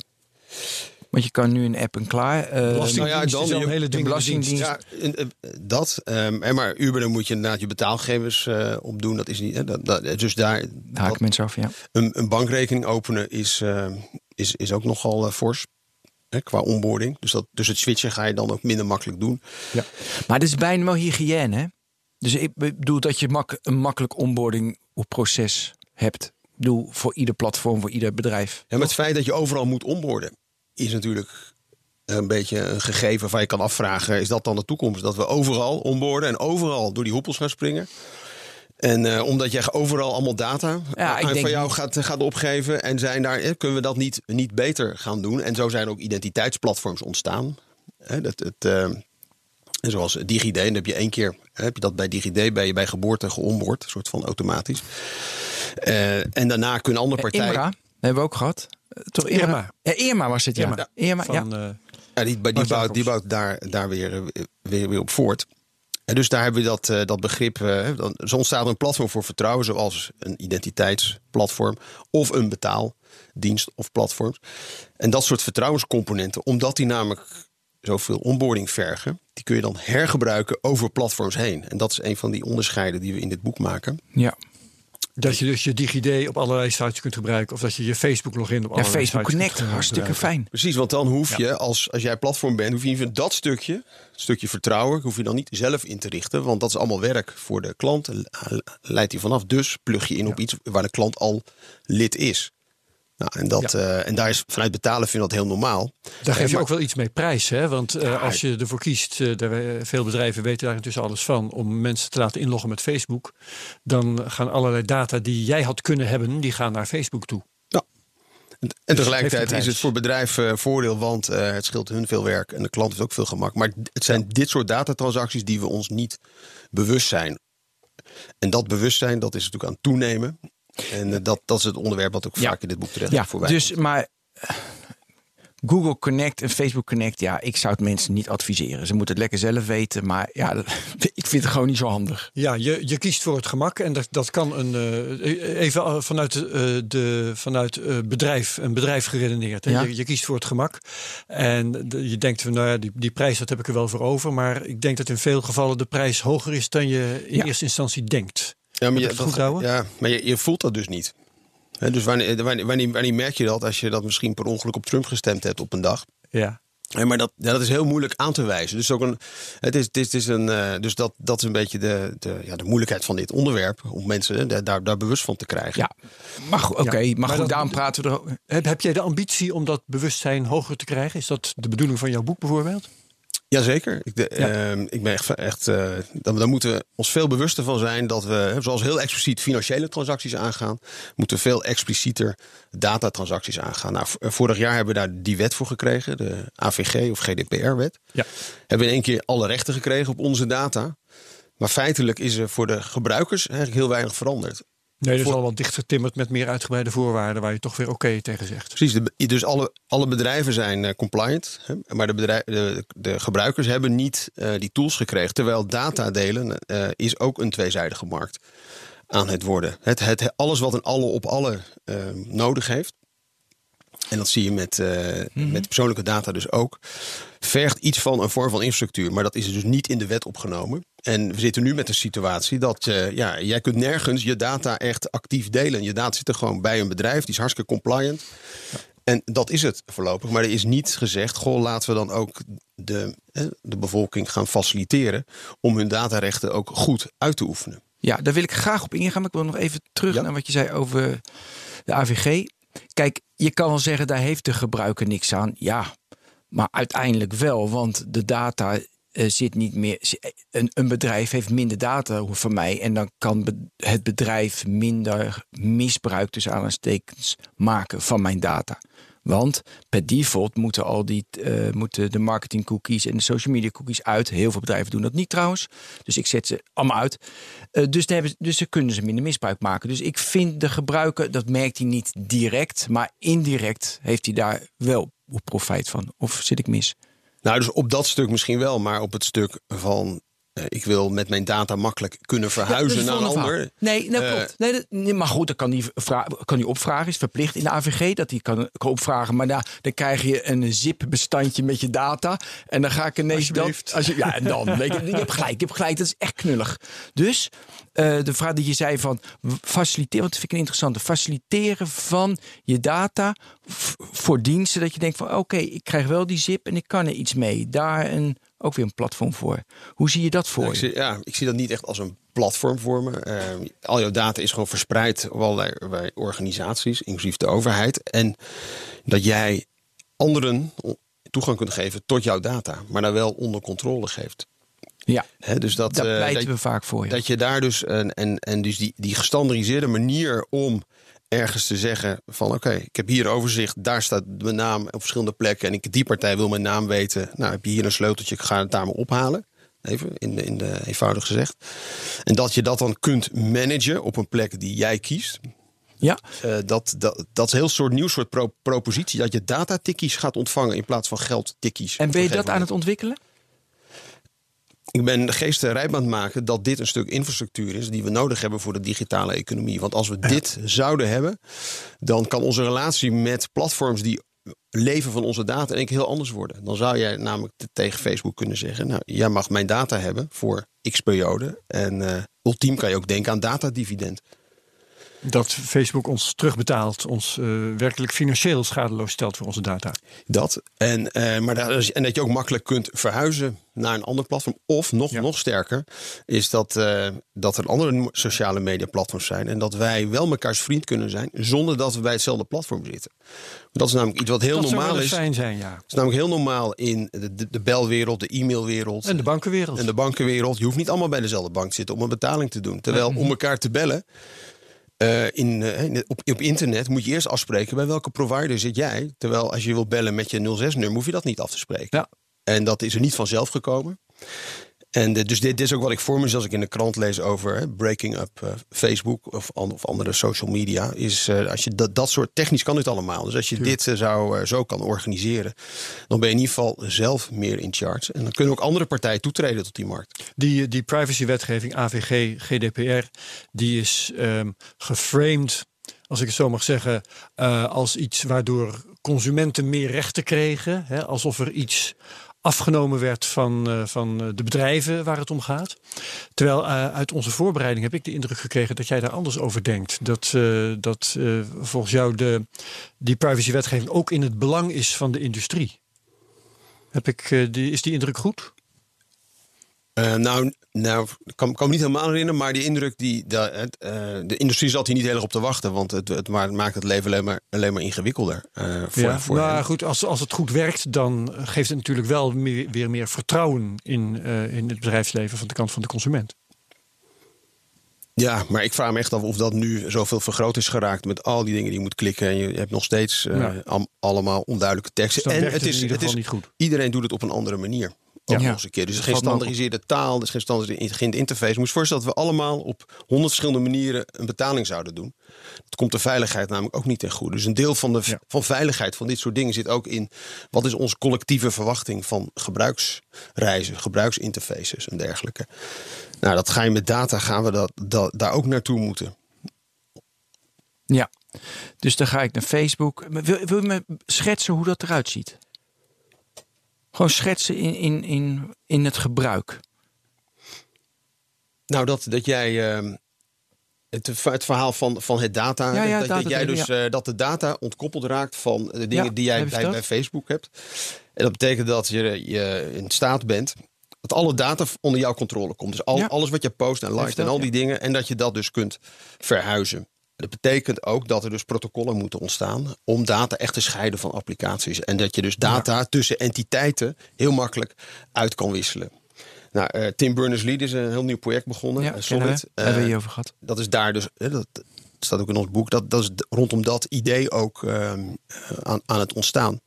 Want je kan nu een app en klaar. Eh,
Belastingdienst
nou ja, dan
is al
je-
een hele dienst.
belastingdienst.
Ja, eh, dat. ehm, en maar Uber, dan moet je inderdaad je betaalgegevens eh op doen. Dat is niet. hè, dat, dat, dus daar.
Daar haak mensen af, ja.
een, een bankrekening openen is, eh, is, is ook nogal eh, fors. Hè, qua onboarding. Dus, dat, dus het switchen ga je dan ook minder makkelijk doen.
Maar het is bijna wel hygiëne, hè? Dus ik bedoel dat je mak een makkelijk onboarding proces hebt. Ik bedoel, voor ieder platform, voor ieder bedrijf.
Ja, maar het feit dat je overal moet onboarden is natuurlijk een beetje een gegeven waar je kan afvragen: is dat dan de toekomst? Dat we overal onboarden en overal door die hoepels gaan springen. En eh, omdat je overal allemaal data
Ja,
van jou gaat, gaat opgeven en zijn daar, eh, kunnen we dat niet, niet beter gaan doen? En zo zijn ook identiteitsplatforms ontstaan. Hè, dat, het, en zoals DigiD, dan heb je één keer heb je dat bij DigiD ben je bij geboorte geonboard, een soort van automatisch. En daarna kunnen andere partijen.
Hebben we ook gehad. Eh, Toch Irma?
Irma.
Ja, Irma was het, ja.
Irma.
Irma, ja.
Van, eh,
Ja, die, die, bouwt, die bouwt daar, daar weer, eh, weer, weer op voort. En dus daar hebben we dat, eh, dat begrip. eh, dan, zo ontstaat een platform voor vertrouwen, zoals een identiteitsplatform of een betaaldienst of platforms. En dat soort vertrouwenscomponenten, omdat die namelijk zoveel onboarding vergen, die kun je dan hergebruiken over platforms heen. En dat is een van die onderscheiden die we in dit boek maken.
ja.
Dat je dus je DigiD op allerlei sites kunt gebruiken. Of dat je je Facebook login op
Ja,
allerlei
Facebook
sites
Connect,
kunt, eh,
hartstikke fijn.
Precies, want dan hoef je, als, als jij platform bent, hoef je even dat stukje, het stukje vertrouwen, hoef je dan niet zelf in te richten. Want dat is allemaal werk voor de klant. Le- Leidt hij vanaf. Dus plug je in op iets waar de klant al lid is. Nou, en, dat, eh, en daar is vanuit betalen vind dat heel normaal.
Daar geef
Eh,
je
maar-
ook wel iets mee prijs. Hè? Want eh, als je ervoor kiest, daar, veel bedrijven weten daar intussen alles van, om mensen te laten inloggen met Facebook. Dan gaan allerlei data die jij had kunnen hebben, die gaan naar Facebook toe.
Ja. En, en tegelijkertijd is het voor bedrijven voordeel, want het scheelt hun veel werk en de klant heeft ook veel gemak. Maar het zijn dit soort datatransacties die we ons niet bewust zijn. En dat bewustzijn, dat is natuurlijk aan het toenemen. En eh, dat, dat is het onderwerp wat ook
Ja.
vaak in dit boek terecht
Ja,
voorbij
dus maar eh, Google Connect en Facebook Connect, ja, ik zou het mensen niet adviseren. Ze moeten het lekker zelf weten, maar ja, ik vind het gewoon niet zo handig.
Ja, je, je kiest voor het gemak en dat, dat kan een, eh, even eh, vanuit, eh, de, vanuit eh, bedrijf, een bedrijf geredeneerd. hè.
Ja.
Je, je kiest voor het gemak en de- je denkt van nou ja, die, die prijs dat heb ik er wel voor over. Maar ik denk dat in veel gevallen de prijs hoger is dan je in
Ja.
eerste instantie denkt.
Ja, maar, je,
goed,
ja, maar je, je voelt dat dus niet. Hè, dus wanneer, wanneer, wanneer, wanneer merk je dat als je dat misschien per ongeluk op Trump gestemd hebt op een dag?
Ja.
Maar dat, ja, dat is heel moeilijk aan te wijzen. Dus, ook een, het is, het is, het is een, eh, dus dat, dat is een beetje de, de, ja, de moeilijkheid van dit onderwerp. Om mensen hè, daar, daar, bewust van te krijgen.
Ja, maar goed, oké,
Ja,
maar,
maar
goed, daarom praten we er ook.
Heb, heb jij de ambitie om dat bewustzijn hoger te krijgen? Is dat de bedoeling van jouw boek bijvoorbeeld?
Jazeker. Ik, de,
Ja.
ehm, ik ben echt, echt uh, daar, daar moeten we ons veel bewuster van zijn dat we, zoals heel expliciet financiële transacties aangaan, moeten we veel explicieter datatransacties aangaan. Nou, vorig jaar hebben we daar die wet voor gekregen, de AVG of GDPR-wet.
Ja.
Hebben we in één keer alle rechten gekregen op onze data. Maar feitelijk is er voor de gebruikers eigenlijk heel weinig veranderd.
Nee, dat is
Voor-
al wat dichtgetimmerd met meer uitgebreide voorwaarden waar je toch weer oké tegen zegt.
Precies, de- dus alle, alle bedrijven zijn eh, compliant, hè, maar de, bedrijf, de, de gebruikers hebben niet eh, die tools gekregen. Terwijl data delen eh, is ook een tweezijdige markt aan het worden. Het, het, alles wat een alle op alle nodig heeft, en dat zie je met, eh, met persoonlijke data dus ook, vergt iets van een vorm van infrastructuur. Maar dat is dus niet in de wet opgenomen. En we zitten nu met een situatie dat eh, ja, jij kunt nergens je data echt actief delen. Je data zit er gewoon bij een bedrijf, die is hartstikke compliant. En dat is het voorlopig. Maar er is niet gezegd, goh, laten we dan ook de, de bevolking gaan faciliteren om hun datarechten ook goed uit te oefenen.
Ja, daar wil ik graag op ingaan. Maar ik wil nog even terug
Ja.
naar wat je zei over de AVG. Kijk, je kan wel zeggen, daar heeft de gebruiker niks aan. Ja, maar uiteindelijk wel, want de data eh, zit niet meer. Een, een bedrijf heeft minder data van mij. En dan kan het bedrijf minder misbruik tussen aanhalingstekens maken van mijn data. Want per default moeten al die eh, moeten de marketing cookies en de social media cookies uit. Heel veel bedrijven doen dat niet trouwens. Dus ik zet ze allemaal uit. Eh, dus, hebben, ze- dus kunnen ze minder misbruik maken. Dus ik vind de gebruiker, dat merkt hij niet direct, maar indirect heeft hij daar wel profijt van. Of zit ik mis?
Nou, dus op dat stuk misschien wel, maar op het stuk van ik wil met mijn data makkelijk kunnen verhuizen
Ja,
naar een ander.
vraag. Nee, dat
Eh,
klopt. Nee, dat- nee, maar goed, dan kan vra- kan opvragen. Is verplicht in de AVG dat hij kan, kan opvragen. Maar daar, dan krijg je een zip-bestandje met je data. En dan ga ik ineens dat. Als je, ja, en dan. Weet je, je hebt gelijk, je hebt gelijk. Dat is echt knullig. Dus eh, de vraag die je zei van faciliteren, want dat vind ik een interessante. Faciliteren van je data voor diensten. Dat je denkt van oké, ik krijg wel die zip en ik kan er iets mee. Daar een, ook weer een platform voor. Hoe zie je dat voor
ik,
je?
zie, ja, ik zie dat niet echt als een platform voor me. Eh, al jouw data is gewoon verspreid op allerlei allerlei organisaties, inclusief de overheid. En dat jij anderen toegang kunt geven tot jouw data, maar dan wel onder controle geeft.
Ja,
Hè, dus dat,
daar
eh,
pleiten
dat-
we vaak voor. Ja.
Dat je daar dus een, en, en dus die, die gestandardiseerde manier om ergens te zeggen van oké, ik heb hier overzicht, daar staat mijn naam op verschillende plekken en ik die partij wil mijn naam weten. Nou, heb je hier een sleuteltje, ik ga het daar maar ophalen. Even in de, in de eenvoudig gezegd. En dat je dat dan kunt managen op een plek die jij kiest.
ja.
eh, dat, dat, dat is een heel soort nieuw soort pro- propositie. Dat je datatikkies gaat ontvangen in plaats van geldtikkies.
En ben je dat aan het ontwikkelen?
Ik ben de geesten rijp aan het maken dat dit een stuk infrastructuur is die we nodig hebben voor de digitale economie. Want als we dit zouden hebben, dan kan onze relatie met platforms die leven van onze data één keer heel anders worden. Dan zou jij namelijk te- tegen Facebook kunnen zeggen: Nou, jij mag mijn data hebben voor x periode. En eh, ultiem kan je ook denken aan datadividend.
Dat Facebook ons terugbetaalt, ons eh, werkelijk financieel schadeloos stelt voor onze data.
Dat. En, eh, maar dat en dat je ook makkelijk kunt verhuizen naar een ander platform. Of nog,
Ja.
nog sterker, is dat, eh, dat er andere sociale media platforms zijn. En dat wij wel mekaars vriend kunnen zijn zonder dat we bij hetzelfde platform zitten. Dat is namelijk iets wat heel
dat
normaal is. Het
fijn zijn, ja.
is namelijk heel normaal in de, de, de belwereld, de e-mailwereld.
En de bankenwereld.
En de bankenwereld. Je hoeft niet allemaal bij dezelfde bank te zitten om een betaling te doen. Terwijl om elkaar te bellen. Eh, in, eh, in- op, op internet moet je eerst afspreken bij welke provider zit jij. Terwijl als je wilt bellen met je 06-nummer, hoef je dat niet af te spreken.
Ja.
En dat is er niet vanzelf gekomen. En eh, dus dit, dit is ook wat ik voor me zie als ik in de krant lees over hè, breaking up eh, Facebook of, an- of andere social media. Is eh, als je dat, dat soort technisch kan dit allemaal. Dus als je dit zou, zo kan organiseren, dan ben je in ieder geval zelf meer in charge. En dan kunnen ook andere partijen toetreden tot die markt.
Die, die privacywetgeving AVG, GDPR, die is ehm, geframed, als ik het zo mag zeggen, als iets waardoor consumenten meer rechten kregen. Hè, alsof er iets afgenomen werd van, eh, van eh, de bedrijven waar het om gaat. Terwijl eh, uit onze voorbereiding heb ik de indruk gekregen dat jij daar anders over denkt. Dat, dat volgens jou de, die privacywetgeving ook in het belang is van de industrie. Heb ik, die, is die indruk goed?
Eh, nou, nou, ik kan, kan me niet helemaal herinneren, maar die indruk, die, de, het, eh, de industrie zat hier niet heel erg op te wachten, want het, het ma- maakt het leven alleen maar, alleen maar ingewikkelder. eh, voor,
ja,
voor hen.
goed, als, als het goed werkt, dan geeft het natuurlijk wel meer, weer meer vertrouwen in, in het bedrijfsleven van de kant van de consument.
Ja, maar ik vraag me echt af of dat nu zoveel vergroot is geraakt met al die dingen die je moet klikken. En je hebt nog steeds
Ja.
allemaal onduidelijke teksten.
Dus
en
het
het
geval niet goed.
Iedereen doet het op een andere manier. Ook
Ja.
nog eens een keer. Dus geen standaardiseerde taal, is geen standaardiseerde interface. Je moet je voorstellen dat we allemaal op honderd verschillende manieren een betaling zouden doen. Dat komt de veiligheid namelijk ook niet ten goede. Dus een deel van de
Ja.
van veiligheid van dit soort dingen zit ook in wat is onze collectieve verwachting van gebruiksreizen, gebruiksinterfaces en dergelijke. Nou, dat ga je met data, gaan we dat, dat, daar ook naartoe moeten.
Ja. Dus dan ga ik naar Facebook. Wil, wil je me schetsen hoe dat eruit ziet? Gewoon schetsen in, in, in, in het gebruik.
Nou, dat, dat jij. ehm, het, het verhaal van, van het data.
Ja, ja,
dat, jij dus eh, dat de data ontkoppeld raakt van de dingen die jij bij, bij Facebook hebt. En dat betekent dat je, je in staat bent. Dat alle data onder jouw controle komt. Dus al, alles wat je post en liked en al die dingen. En dat je dat dus kunt verhuizen. Dat betekent ook dat er dus protocollen moeten ontstaan om data echt te scheiden van applicaties. En dat je dus data tussen entiteiten heel makkelijk uit kan wisselen. Nou, eh, Tim Berners-Lee is een heel nieuw project begonnen.
Ja,
eh. Solid. Eh,
hebben we hier over gehad.
dat is daar dus, dat staat ook in ons boek, dat, dat is rondom dat idee ook ehm, aan, aan het ontstaan.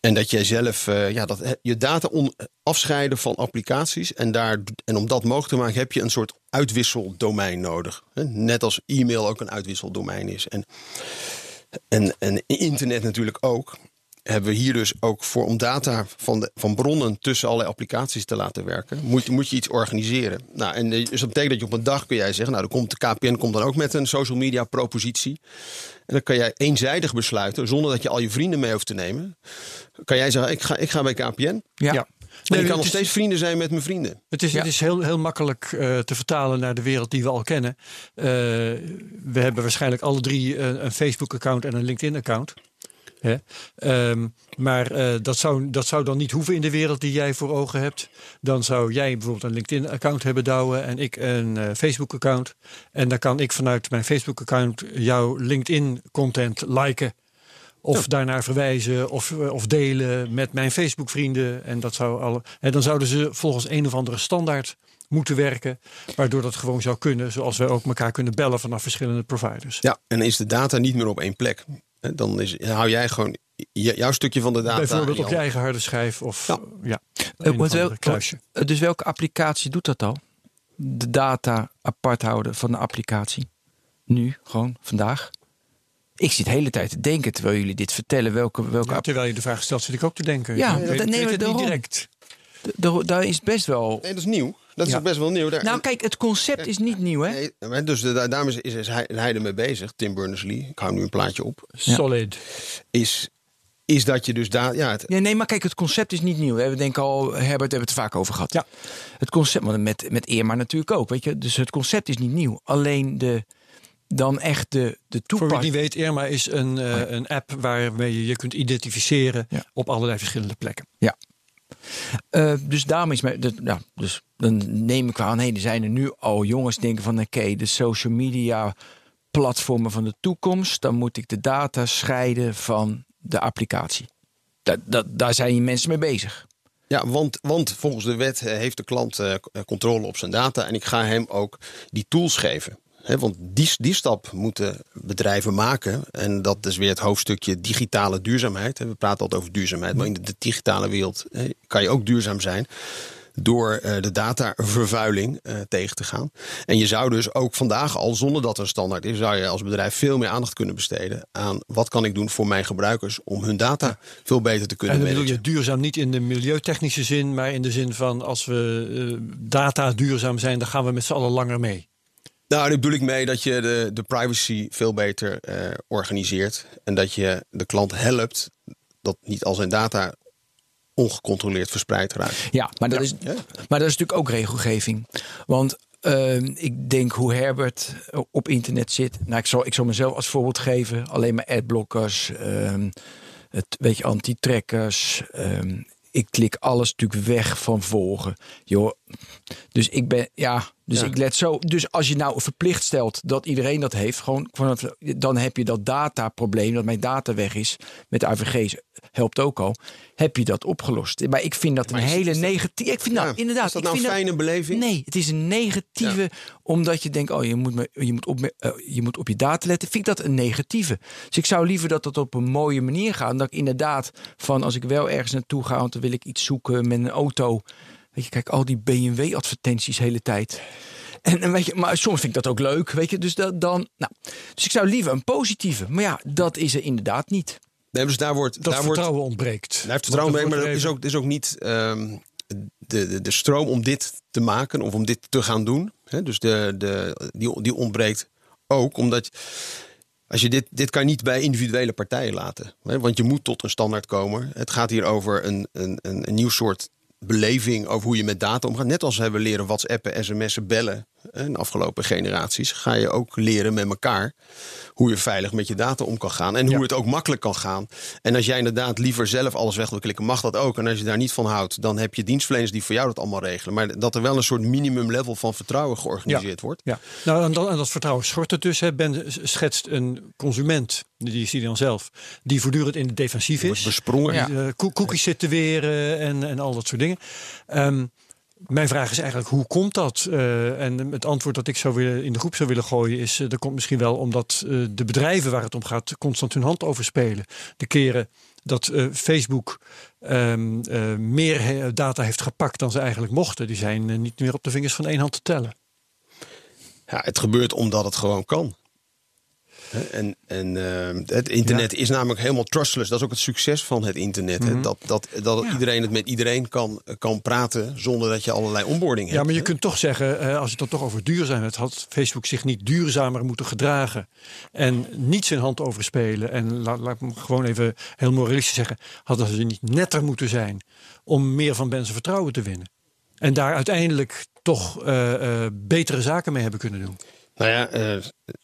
En dat jij zelf eh, ja, dat, je data on, afscheiden van applicaties. En, daar, en om dat mogelijk te maken heb je een soort uitwisseldomein nodig. Net als e-mail ook een uitwisseldomein is. En, en, en internet natuurlijk ook. Hebben we hier dus ook voor om data van, de, van bronnen tussen allerlei applicaties te laten werken, moet, je- moet je iets organiseren. Nou, en eh, dus dat betekent dat je op een dag kun jij zeggen, nou, dan komt de KPN komt dan ook met een social media propositie. En dan kan jij eenzijdig besluiten, zonder dat je al je vrienden mee hoeft te nemen. Kan jij zeggen, ik ga, ik ga bij KPN.
Ja.
Ja.
En
Nee,
ik kan nog
is-
steeds vrienden zijn met mijn vrienden.
Het is,
Ja.
het is heel, heel makkelijk eh, te vertalen naar de wereld die we al kennen. Eh, we hebben waarschijnlijk alle drie een, een Facebook-account en een LinkedIn-account. Hè? Ehm, maar eh, dat, zou, dat zou dan niet hoeven in de wereld die jij voor ogen hebt. Dan zou jij bijvoorbeeld een LinkedIn-account hebben, Douwe, en ik een eh, Facebook-account. En dan kan ik vanuit mijn Facebook-account jouw LinkedIn-content liken. Of daarnaar verwijzen of, eh, of delen met mijn Facebook-vrienden. En, dat zou alle, en dan zouden ze volgens een of andere standaard moeten werken. Waardoor dat gewoon zou kunnen. Zoals wij ook elkaar kunnen bellen vanaf verschillende providers.
Ja, en is de data niet meer op één plek. Dan is, hou jij gewoon jouw stukje van de data.
Bijvoorbeeld op je eigen harde schijf of
Ja.
ja.
Eh,
een
wel-
kluisje.
eh, dus welke applicatie doet dat al? De data apart houden van de applicatie. Nu, gewoon, vandaag. Ik zit de hele tijd te denken terwijl jullie dit vertellen. Welke, welke
Ja,
app-
terwijl je de vraag stelt, zit ik ook te denken.
Ja,
ik
dat-
niet direct.
Daar is best wel.
Nee, dat is nieuw. Dat is
Ja.
ook best wel nieuw. Daar,
Nou, kijk, het concept is niet nieuw, hè?
Nee, dus de, daar- daarom is, is, is hij, hij ermee bezig, Tim Berners-Lee. Ik hou nu een plaatje op.
Solid.
Is, is dat je dus daar... Ja, het,
Ja, nee, maar kijk, het concept is niet nieuw. Hè? We denken al, Herbert, hebben we het er vaak over gehad.
Ja.
Het concept, maar met, met Irma natuurlijk ook, weet je. Dus het concept is niet nieuw. Alleen de, dan echt de, de
Voor wie het
toepassing.
niet weet, Irma is een, eh, een app waarmee je je kunt identificeren
Ja.
op allerlei verschillende plekken.
Eh, dus daarom is mij, dat, ja, dus dan neem ik aan, hé, er zijn er nu al jongens denken van, oké, de social media platformen van de toekomst, dan moet ik de data scheiden van de applicatie. Dat, daar zijn mensen mee bezig.
ja want, want volgens de wet eh, heeft de klant eh, controle op zijn data. En ik ga hem ook die tools geven. Want die, die stap moeten bedrijven maken. En dat is weer het hoofdstukje digitale duurzaamheid. We praten altijd over duurzaamheid. Maar in de, digitale wereld kan je ook duurzaam zijn. Door eh, de datavervuiling eh, tegen te gaan. En je zou dus ook vandaag al, zonder dat er een standaard is, zou je als bedrijf veel meer aandacht kunnen besteden aan wat kan ik doen voor mijn gebruikers om hun data veel beter te kunnen
En dan bedoel je duurzaam niet in de milieutechnische zin, maar in de zin van als we eh, data duurzaam zijn, dan gaan we met z'n allen langer mee.
Nou, daar bedoel ik mee dat je de, de privacy veel beter eh, organiseert. En dat je de klant helpt dat niet al zijn data ongecontroleerd verspreid raakt.
Ja, maar dat, is, maar dat is natuurlijk ook regelgeving. Want ehm, ik denk hoe Herbert op internet zit. Nou, ik zal, ik zal mezelf als voorbeeld geven. Alleen maar adblockers, ehm, het, weet je, anti-trackers. ehm, ik klik alles natuurlijk weg van volgen. Joh, dus ik ben, ja, dus
Ja.
ik let zo. Dus als je nou verplicht stelt dat iedereen dat heeft, gewoon, dan heb je dat dataprobleem, dat mijn data weg is met de AVG's, helpt ook al. Heb je dat opgelost? Maar ik vind dat een hele negatieve. Ik vind nou,
Ja,
inderdaad.
Is dat nou een fijne beleving?
Nee, het is een negatieve, omdat je denkt, oh, je moet, me, je, moet op, me- eh, je moet op je data letten. Vind ik dat een negatieve. Dus ik zou liever dat dat op een mooie manier gaat. Dat ik inderdaad, van als ik wel ergens naartoe ga, want dan wil ik iets zoeken met een auto. Weet je, kijk, al die BMW-advertenties de hele tijd. En, en weet je, maar soms vind ik dat ook leuk, weet je. Dus, dat, dan, nou, dus ik zou liever een positieve. Maar ja, dat is er inderdaad niet.
Nee, dus daar wordt,
Dat
daar wordt,
vertrouwen ontbreekt.
daar heeft vertrouwen mee,
Want
maar
dat
is ook, is ook niet ehm, de, de, de stroom om dit te maken of om dit te gaan doen. Hè? Dus de, de, die, die ontbreekt ook, omdat als je dit, dit kan je niet bij individuele partijen laten. Hè? Want je moet tot een standaard komen. Het gaat hier over een, een, een, een nieuw soort beleving over hoe je met data omgaat. Net als we hebben leren WhatsAppen, sms'en, bellen. In de afgelopen generaties, ga je ook leren met elkaar hoe je veilig met je data om kan gaan. En hoe
Ja.
het ook makkelijk kan gaan. En als jij inderdaad liever zelf alles weg wil klikken, mag dat ook. En als je daar niet van houdt, dan heb je dienstverleners die voor jou dat allemaal regelen. Maar dat er wel een soort minimum level van vertrouwen georganiseerd wordt.
Ja, nou en, en dat vertrouwen schort het dus. Hè. Ben schetst een consument, die zie je dan zelf, die voortdurend in de defensief
Wordt
is.
besprongen.
Ja.
Die, eh, ko- cookies zit te weren en, en al dat soort dingen. Ehm, mijn vraag is eigenlijk, hoe komt dat? Eh, en het antwoord dat ik zou willen, in de groep zou willen gooien is... eh, dat komt misschien wel omdat eh, de bedrijven waar het om gaat... constant hun hand over spelen. De keren dat Facebook ehm, eh, meer data heeft gepakt dan ze eigenlijk mochten... die zijn niet meer op de vingers van één hand te tellen.
Ja, het gebeurt omdat het gewoon kan. En, en eh, het internet is namelijk helemaal trustless. Dat is ook het succes van het internet.
Mhm.
hè. Dat, dat, dat
Ja.
iedereen het met iedereen kan, kan praten zonder dat je allerlei onboarding hebt.
Ja, maar je
hè.
kunt toch zeggen, eh, als je het dan toch over duurzaamheid had, Facebook zich niet duurzamer moeten gedragen en niet zijn hand overspelen. En laat, laat me gewoon even heel moralistisch zeggen, hadden ze niet netter moeten zijn om meer van mensen vertrouwen te winnen. En daar uiteindelijk toch eh, betere zaken mee hebben kunnen doen.
Nou ja,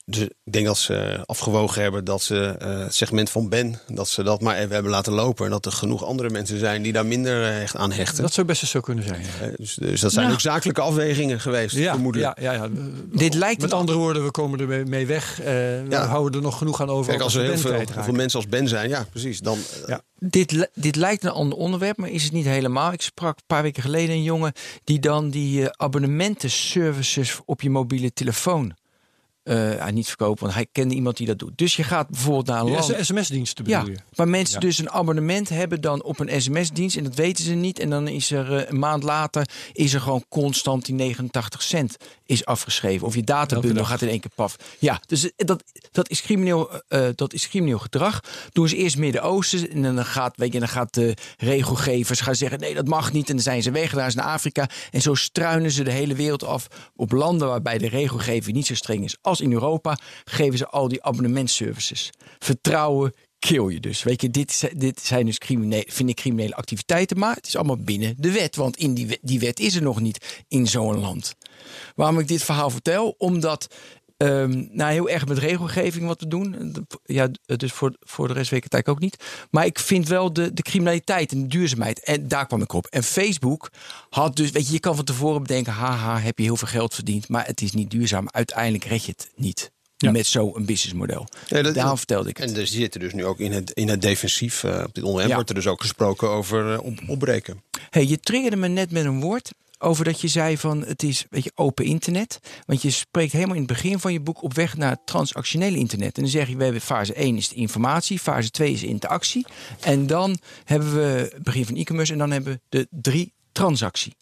dus ik denk dat ze afgewogen hebben dat ze eh, het segment van Ben, dat ze dat maar even hebben laten lopen. En dat er genoeg andere mensen zijn die daar minder eh, echt aan hechten.
Dat zou best eens zo kunnen zijn. Ja,
Eh, dus, dus dat zijn ook zakelijke afwegingen geweest,
ja,
vermoedelijk.
ja, ja, ja.
Dit lijkt
Met andere woorden, we komen er mee- mee weg. Eh, We houden er nog genoeg aan over.
Kijk, als
we
er heel
Ben
veel,
kwijtraken.
heel veel mensen als Ben zijn, ja, precies. Dan,
Ja.
Dit, li- dit lijkt een ander onderwerp, maar is het niet helemaal. Ik sprak een paar weken geleden een jongen die dan die eh, abonnementenservices op je mobiele telefoon eh, ja, niet verkoopt, want hij kende iemand die dat doet. Dus je gaat bijvoorbeeld naar een land.
sms-diensten
Ja,
bedoel je?
maar mensen
Ja.
dus een abonnement hebben dan op een sms-dienst en dat weten ze niet. En dan is er eh, een maand later is er gewoon constant die 89 cent is afgeschreven. Of je databundel gaat in één keer paf. Ja, dus eh, dat, dat, is crimineel, dat is crimineel gedrag. Doen ze eerst Midden-Oosten en dan gaat, weet je, dan gaat de regelgevers gaan zeggen nee dat mag niet. En dan zijn ze weg, daar is naar Afrika. En zo struinen ze de hele wereld af op landen waarbij de regelgeving niet zo streng is als in Europa. Geven ze al die abonnementservices. Vertrouwen kill je dus. Weet je, dit, dit zijn dus criminele, vind ik criminele activiteiten, maar het is allemaal binnen de wet. Want in die, die wet is er nog niet in zo'n land. Waarom ik dit verhaal vertel? Omdat ehm nou, heel erg met regelgeving wat te doen. Ja, dus voor, voor de rest weet ik het eigenlijk ook niet. Maar ik vind wel de, de criminaliteit en de duurzaamheid. En daar kwam ik op. En Facebook had dus, weet je, je kan van tevoren bedenken, haha, heb je heel veel geld verdiend. Maar het is niet duurzaam. Uiteindelijk red je het niet.
Ja.
Met zo'n businessmodel.
Ja, dat-
Daarom vertelde ik het.
En er zitten dus nu ook in het, in het defensief. eh, op dit onderwerp
Ja.
wordt er dus ook gesproken over op, opbreken.
Hey, je triggerde me net met een woord over dat je zei van het is weet je, open internet. Want je spreekt helemaal in het begin van je boek op weg naar het transactionele internet. En dan zeg je, we hebben fase 1 is de informatie, fase 2 is interactie. En dan hebben we het begin van e-commerce en dan hebben we de drie transactie.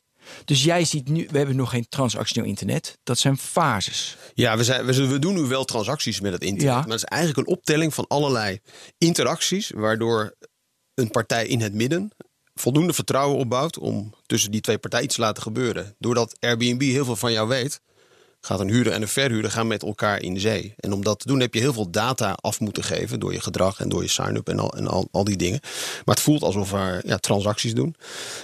Dus jij ziet nu, we hebben nog geen transactioneel internet. Dat zijn fases.
Ja, we, zijn, we, we doen nu wel transacties met het internet.
Ja.
Maar het is eigenlijk een optelling van allerlei interacties. Waardoor een partij in het midden voldoende vertrouwen opbouwt. om tussen die twee partijen iets te laten gebeuren. Doordat Airbnb heel veel van jou weet. gaat een huurder en een verhuurder gaan met elkaar in zee. En om dat te doen heb je heel veel data af moeten geven. door je gedrag en door je sign-up en, al, en al, al die dingen. Maar het voelt alsof we ja, transacties doen.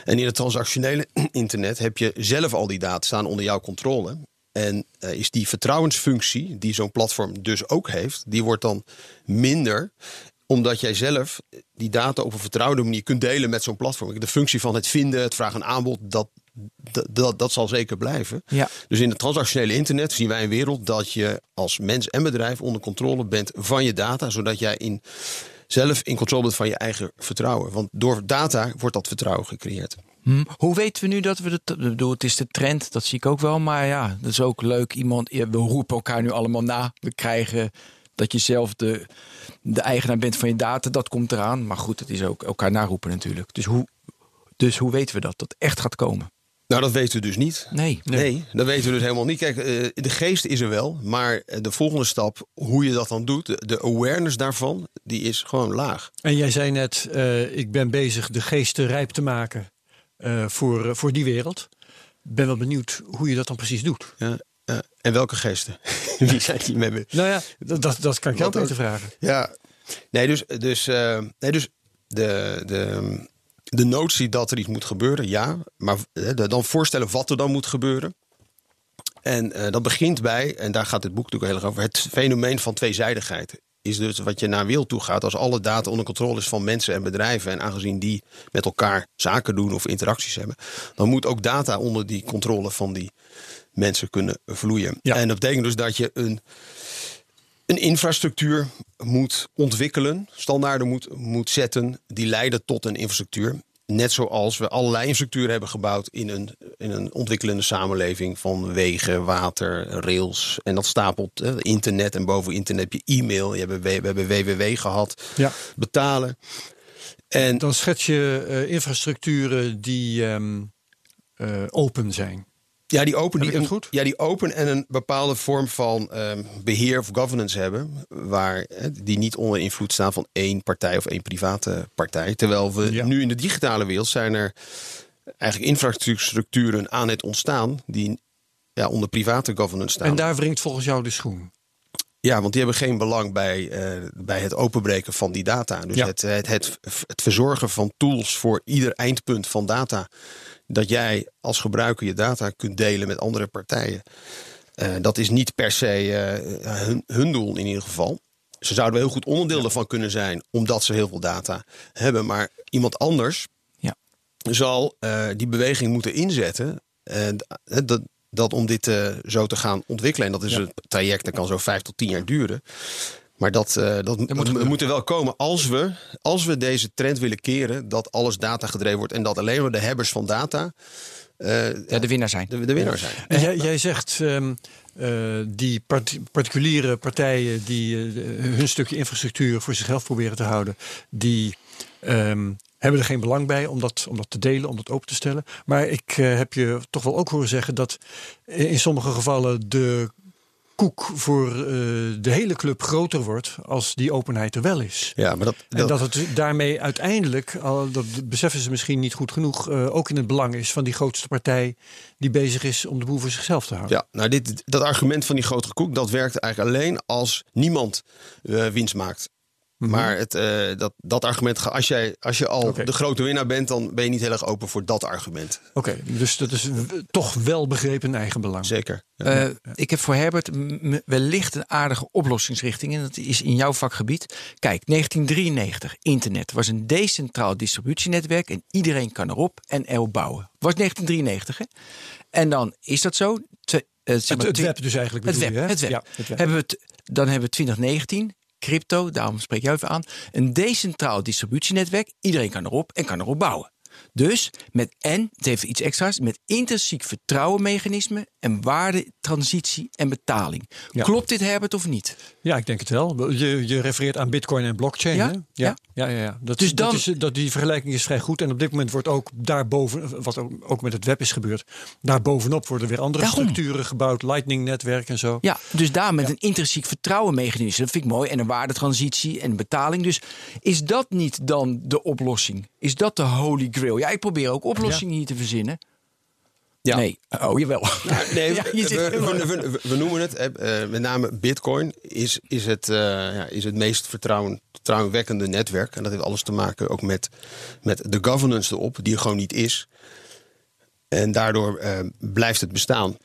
En in het transactionele internet heb je zelf al die data staan onder jouw controle. En eh, is die vertrouwensfunctie, die zo'n platform dus ook heeft, die wordt dan minder omdat jij zelf die data op een vertrouwde manier kunt delen met zo'n platform. De functie van het vinden, het vragen en aanbod, dat, dat, dat, zal zeker blijven.
Ja.
Dus in het transactionele internet zien wij een wereld dat je als mens en bedrijf onder controle bent van je data, zodat jij in, zelf in controle bent van je eigen vertrouwen. Want door data wordt dat vertrouwen gecreëerd.
Hm. Hoe weten we nu dat we het. Ik bedoel, het is de trend, dat zie ik ook wel. Maar ja, dat is ook leuk. Iemand, we roepen elkaar nu allemaal na. We krijgen dat je zelf de, de eigenaar bent van je data. Dat komt eraan. Maar goed, het is ook elkaar naroepen natuurlijk. Dus hoe, dus hoe weten we dat dat echt gaat komen?
Nou, dat weten we dus niet.
Nee.
Nee, dat weten we dus helemaal niet. Kijk, eh, de geest is er wel, maar eh, de volgende stap, hoe je dat dan doet, de, awareness daarvan, die is gewoon laag.
En jij zei net, eh, ik ben bezig de geesten rijp te maken eh, voor, voor die wereld. Ben wel benieuwd hoe je dat dan precies doet.
Ja, ja. En welke geesten? Wie zijn die met me?
Nou ja, dat, dat, dat kan ik jou beter vragen.
Ja, nee, dus, dus, eh, nee, dus de, de, de notie dat er iets moet gebeuren, ja. Maar eh, de- dan voorstellen wat er dan moet gebeuren. En eh, dat begint bij, en daar gaat het boek natuurlijk heel erg over, het fenomeen van tweezijdigheid. Is dus wat je naar wil toe gaat als alle data onder controle is van mensen en bedrijven. En aangezien die met elkaar zaken doen of interacties hebben, dan moet ook data onder die controle van die mensen kunnen vloeien.
Ja.
En dat betekent dus dat je een, een infrastructuur moet ontwikkelen, standaarden moet, moet zetten, die leiden tot een infrastructuur. Net zoals we allerlei infrastructuren hebben gebouwd in een, in een ontwikkelende samenleving van wegen, water, rails. En dat stapelt eh, internet en boven internet heb je e-mail. Je hebt, we hebben WWW gehad,
Ja.
betalen. En
Dan schets je eh, infrastructuren die ehm, eh, open zijn.
Ja, die open, die, een-? Ja, die open en een bepaalde vorm van ehm, beheer of governance hebben. Waar, die niet onder invloed staan van één partij of één private partij. Terwijl we
Ja.
nu in de digitale wereld zijn er eigenlijk infrastructuren aan het ontstaan. die ja, onder private governance staan.
En daar wringt volgens jou de schoen.
Ja, want die hebben geen belang bij, eh, bij het openbreken van die data. Dus
Ja.
het, het, het, het verzorgen van tools voor ieder eindpunt van data. Dat jij als gebruiker je data kunt delen met andere partijen. Eh, dat is niet per se eh, hun, hun doel in ieder geval. Ze zouden wel heel goed onderdeel ervan kunnen zijn, omdat ze heel veel data hebben. Maar iemand anders
Ja.
zal eh, die beweging moeten inzetten. En dat, dat om dit zo te gaan ontwikkelen. En dat is
Ja.
een traject dat kan zo vijf tot tien jaar duren. Maar dat, eh, dat, dat
moet
er wel komen als we, als we deze trend willen keren. Dat alles data gedreven wordt. En dat alleen maar de hebbers van data eh,
Ja, de winnaar zijn.
de, de winnaar zijn.
En jij, jij zegt ehm, eh, die part- particuliere partijen die hun stukje infrastructuur voor zichzelf proberen te houden, die ehm, hebben er geen belang bij om dat, om dat te delen, om dat open te stellen. Maar ik eh, heb je toch wel ook horen zeggen dat in sommige gevallen de koek voor eh, de hele club groter wordt als die openheid er wel is.
Ja, maar dat,
En dat het daarmee uiteindelijk, al, dat beseffen ze misschien niet goed genoeg, eh, ook in het belang is van die grootste partij die bezig is om de boel voor zichzelf te houden.
Ja, nou dit, dat argument van die grotere koek, dat werkt eigenlijk alleen als niemand eh, winst maakt. Maar het, eh, dat, dat argument, als, jij, als je al de grote winnaar bent, dan ben je niet heel erg open voor dat argument.
Oké, dus dat is toch wel begrepen eigen belang.
Zeker. Ja.
Eh, ik heb voor Herbert wellicht een aardige oplossingsrichting. En dat is in jouw vakgebied. Kijk, 1993, internet was een decentraal distributienetwerk. En iedereen kan erop en erop bouwen. Was 1993, hè? En dan is dat zo. Eh, zeg
Het,
maar
het
twi-
web dus eigenlijk
Het
bedoel
web,
je, hè?
het web.
Ja, het web.
Hebben we het, dan hebben we 2019, crypto, daarom spreek jij even aan. Een decentraal distributienetwerk. Iedereen kan erop en kan erop bouwen. Dus met en, het heeft iets extra's, met intrinsiek vertrouwenmechanisme en waardetransitie en betaling.
Ja.
Klopt dit Herbert of niet?
Ja, ik denk het wel. Je, je refereert aan bitcoin en blockchain.
Ja?
Hè?
Ja.
Ja, ja, ja, ja. Dat,
Dus dan-
dat is, dat, die vergelijking is vrij goed. En op dit moment wordt ook daarboven, wat ook, met het web is gebeurd, daarbovenop worden weer andere
Daarom.
structuren gebouwd, lightning-netwerk en zo.
Ja, dus daar met een intrinsiek vertrouwenmechanisme. Dat vind ik mooi. En een waardetransitie en betaling. Dus is dat niet dan de oplossing? Is dat de holy grail? Ja, ik probeer ook oplossingen hier te verzinnen.
Ja.
Nee, oh jawel.
Nee,
Ja,
we,
je zit
we, noemen het, eh, eh, met name Bitcoin, is, is, het, eh, ja, is het meest vertrouwen, vertrouwenwekkende netwerk. En dat heeft alles te maken ook met, met de governance erop, die er gewoon niet is. En daardoor eh, blijft het bestaan.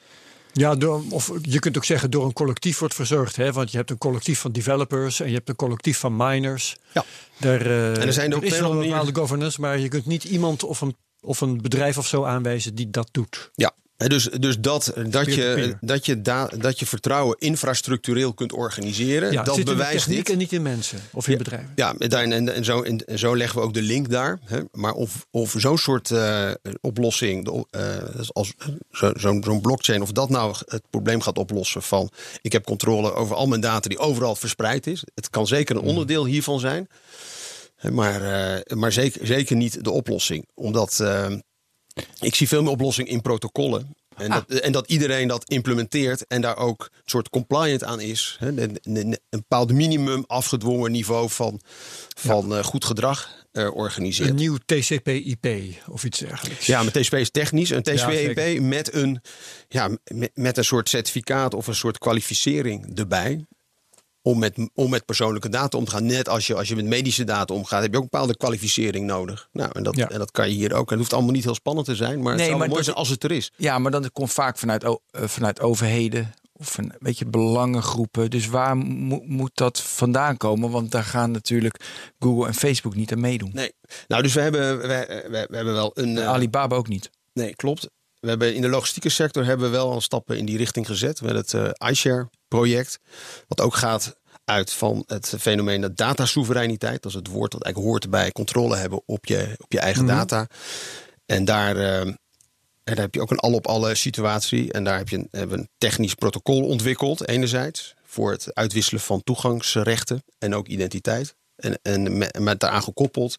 Ja, door, of je kunt ook zeggen door een collectief wordt verzorgd. Hè? Want je hebt een collectief van developers en je hebt een collectief van miners.
Ja.
Daar, eh,
er zijn er op
is
een
wel bepaalde governance, maar je kunt niet iemand of een, of een bedrijf of zo aanwijzen die dat doet.
Ja. Dus dus dat, dat, je, dat, je da, dat je vertrouwen infrastructureel kunt organiseren,
Ja,
dat bewijst dit.
en niet in mensen of in bedrijven.
Ja, en, daar- en, en, zo, en, en zo leggen we ook de link daar. Hè. Maar of, of zo'n soort eh, oplossing, eh, als zo- zo'n zo'n blockchain, of dat nou het probleem gaat oplossen van ik heb controle over al mijn data die overal verspreid is. Het kan zeker een onderdeel hiervan zijn. Maar, eh, maar zeker, zeker niet de oplossing. Omdat ik zie veel meer oplossing in protocollen. En, dat, en dat iedereen dat implementeert en daar ook een soort compliant aan is. Hè, een, een, een bepaald minimum afgedwongen niveau van, van eh, goed gedrag eh, organiseert.
Een nieuw TCP/IP of iets dergelijks.
Ja, met TCP is technisch. Een TCP/IP met, een, ja, met, met een soort certificaat of een soort kwalificering erbij. Om met, om met persoonlijke data om te gaan. Net als je, als je met medische data omgaat, heb je ook een bepaalde kwalificering nodig. Nou, en dat,
Ja.
en dat kan je hier ook. En het hoeft allemaal niet heel spannend te zijn, maar het
Nee,
zou
maar
mooi
dat-
zijn als het er is.
Ja, maar dan komt vaak vanuit, o- eh, vanuit overheden of van weet je, belangengroepen. Dus waar mo- moet dat vandaan komen? Want daar gaan natuurlijk Google en Facebook niet aan meedoen.
Nee. Nou, dus we hebben, we, we, we hebben wel een. eh,
Alibaba ook niet.
Nee, klopt. We hebben in de logistieke sector hebben we wel al stappen in die richting gezet met het eh iShare-project. Wat ook gaat uit van het fenomeen dat datasoevereiniteit. Dat is het woord dat eigenlijk hoort bij controle hebben op je, op je eigen data. En daar, eh, en daar heb je ook een al-op-alle situatie. En daar heb je een, hebben we een technisch protocol ontwikkeld, enerzijds. Voor het uitwisselen van toegangsrechten en ook identiteit. En, en met, met daaraan gekoppeld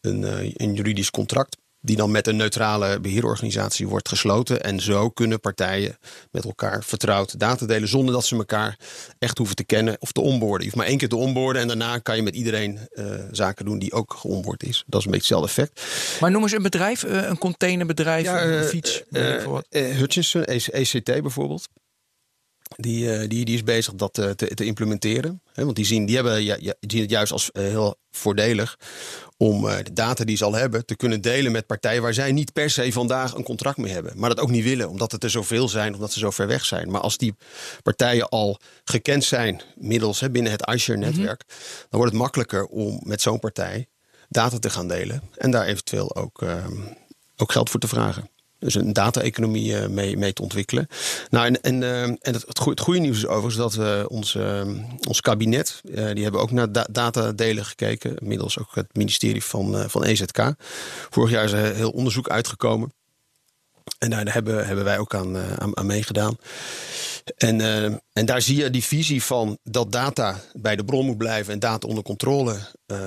een, eh, een juridisch contract. Die dan met een neutrale beheerorganisatie wordt gesloten. En zo kunnen partijen met elkaar vertrouwd data delen. Zonder dat ze elkaar echt hoeven te kennen of te onboorden. Je hoeft maar één keer te onboorden. En daarna kan je met iedereen eh, zaken doen die ook geonboord is. Dat is een beetje hetzelfde effect.
Maar noem eens een bedrijf, eh, een containerbedrijf,
Ja,
een
eh,
fiets.
Hutchinson, EC- ECT bijvoorbeeld. Die, eh, die, die is bezig dat eh, te, te implementeren. Want die zien, die hebben, ja, die zien het juist als eh, heel voordelig om de data die ze al hebben te kunnen delen met partijen waar zij niet per se vandaag een contract mee hebben. Maar dat ook niet willen, omdat het er zoveel zijn, omdat ze zo ver weg zijn. Maar als die partijen al gekend zijn middels hè, binnen het iShare-netwerk, dan wordt het makkelijker om met zo'n partij data te gaan delen. En daar eventueel ook, ehm, ook geld voor te vragen. Dus een data-economie eh, mee, mee te ontwikkelen. Nou, en, en, eh, en het, het, goe- het goede nieuws is overigens dat we ons, eh, ons kabinet, die hebben ook naar da datadelen gekeken. Inmiddels ook het ministerie van, van EZK. Vorig jaar is er heel onderzoek uitgekomen. En daar hebben, hebben wij ook aan, aan, aan meegedaan. En, en daar zie je die visie van dat data bij de bron moet blijven en data onder controle eh,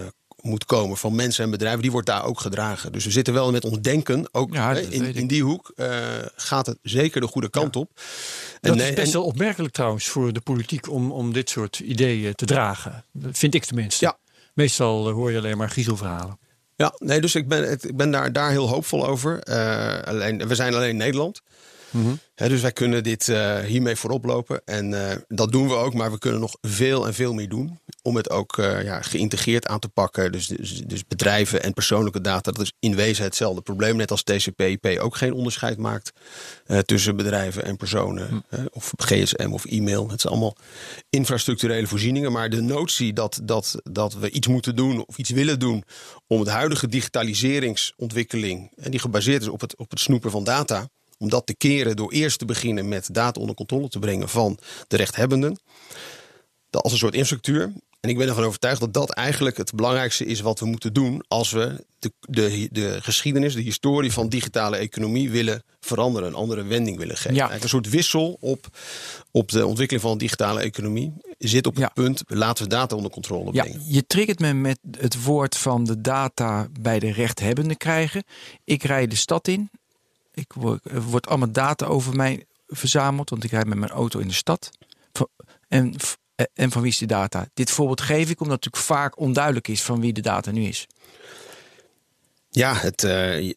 moet komen van mensen en bedrijven, die wordt daar ook gedragen. Dus we zitten wel met ons denken, ook
Ja,
hè,
dat
in, die hoek eh, gaat het zeker de goede kant op. En
Dat
nee,
is best
en-
wel opmerkelijk trouwens voor de politiek om, om dit soort ideeën te dragen. Dat vind ik tenminste.
Ja.
Meestal eh, hoor je alleen maar griezelverhalen.
Ja, nee, dus ik ben, ik ben daar, daar heel hoopvol over. Eh, alleen, we zijn alleen Hè, dus wij kunnen dit eh, hiermee voorop lopen. En eh, dat doen we ook, maar we kunnen nog veel en veel meer doen. Om het ook eh, ja, geïntegreerd aan te pakken. Dus, dus, dus bedrijven en persoonlijke data, dat is in wezen hetzelfde probleem. Net als TCP/IP ook geen onderscheid maakt tussen bedrijven en personen. hè, of gsm of e-mail. Het zijn allemaal infrastructurele voorzieningen. Maar de notie dat, dat, dat we iets moeten doen of iets willen doen om de huidige digitaliseringsontwikkeling, en die gebaseerd is op het, op het snoepen van data, om dat te keren door eerst te beginnen met data onder controle te brengen van de rechthebbenden. Dat als een soort infrastructuur. En ik ben ervan overtuigd dat dat eigenlijk het belangrijkste is wat we moeten doen als we de, de, de geschiedenis, de historie van digitale economie willen veranderen, een andere wending willen geven.
Ja.
Eigenlijk een soort wissel op, op de ontwikkeling van de digitale economie zit op het
Ja.
punt, laten we data onder controle
Ja,
brengen.
je triggert me met het woord van de data bij de rechthebbenden krijgen. Ik rijd de stad in. Ik word, er wordt allemaal data over mij verzameld, want ik rijd met mijn auto in de stad. En, en van wie is die data? Dit voorbeeld geef ik omdat het natuurlijk vaak onduidelijk is van wie de data nu is.
Ja, het, eh, eh,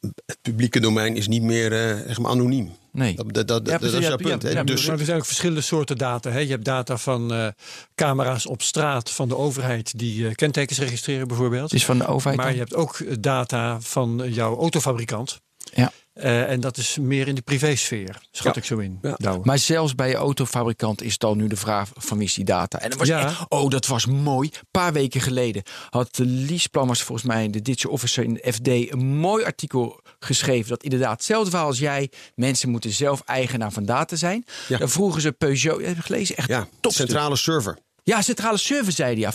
het publieke domein is niet meer eh, zeg maar anoniem.
Nee.
Dat, dat, dat,
Ja,
dat is
ja,
jouw punt.
ja,
dus,
Maar er zijn ook verschillende soorten data. Hè. Je hebt data van eh, camera's op straat van de overheid die eh, kentekens registreren bijvoorbeeld.
Is van de overheid.
Maar
dan?
je hebt ook eh, data van eh, jouw autofabrikant.
Ja.
Eh, en dat is meer in de privésfeer, schat
Ja.
ik zo in.
Ja.
Maar zelfs bij je autofabrikant is het al nu de vraag van wie is die data. En dat was
Ja.
echt, oh, dat was mooi. Een paar weken geleden had Lies Plammers volgens mij, de Digital Officer in de FD, een mooi artikel geschreven. Dat inderdaad hetzelfde verhaal als jij. Mensen moeten zelf eigenaar van data zijn.
Ja.
Dan vroegen ze Peugeot, je hebt gelezen, echt
ja,
topstuk.
centrale server.
Ja, centrale server zei hij. Ja,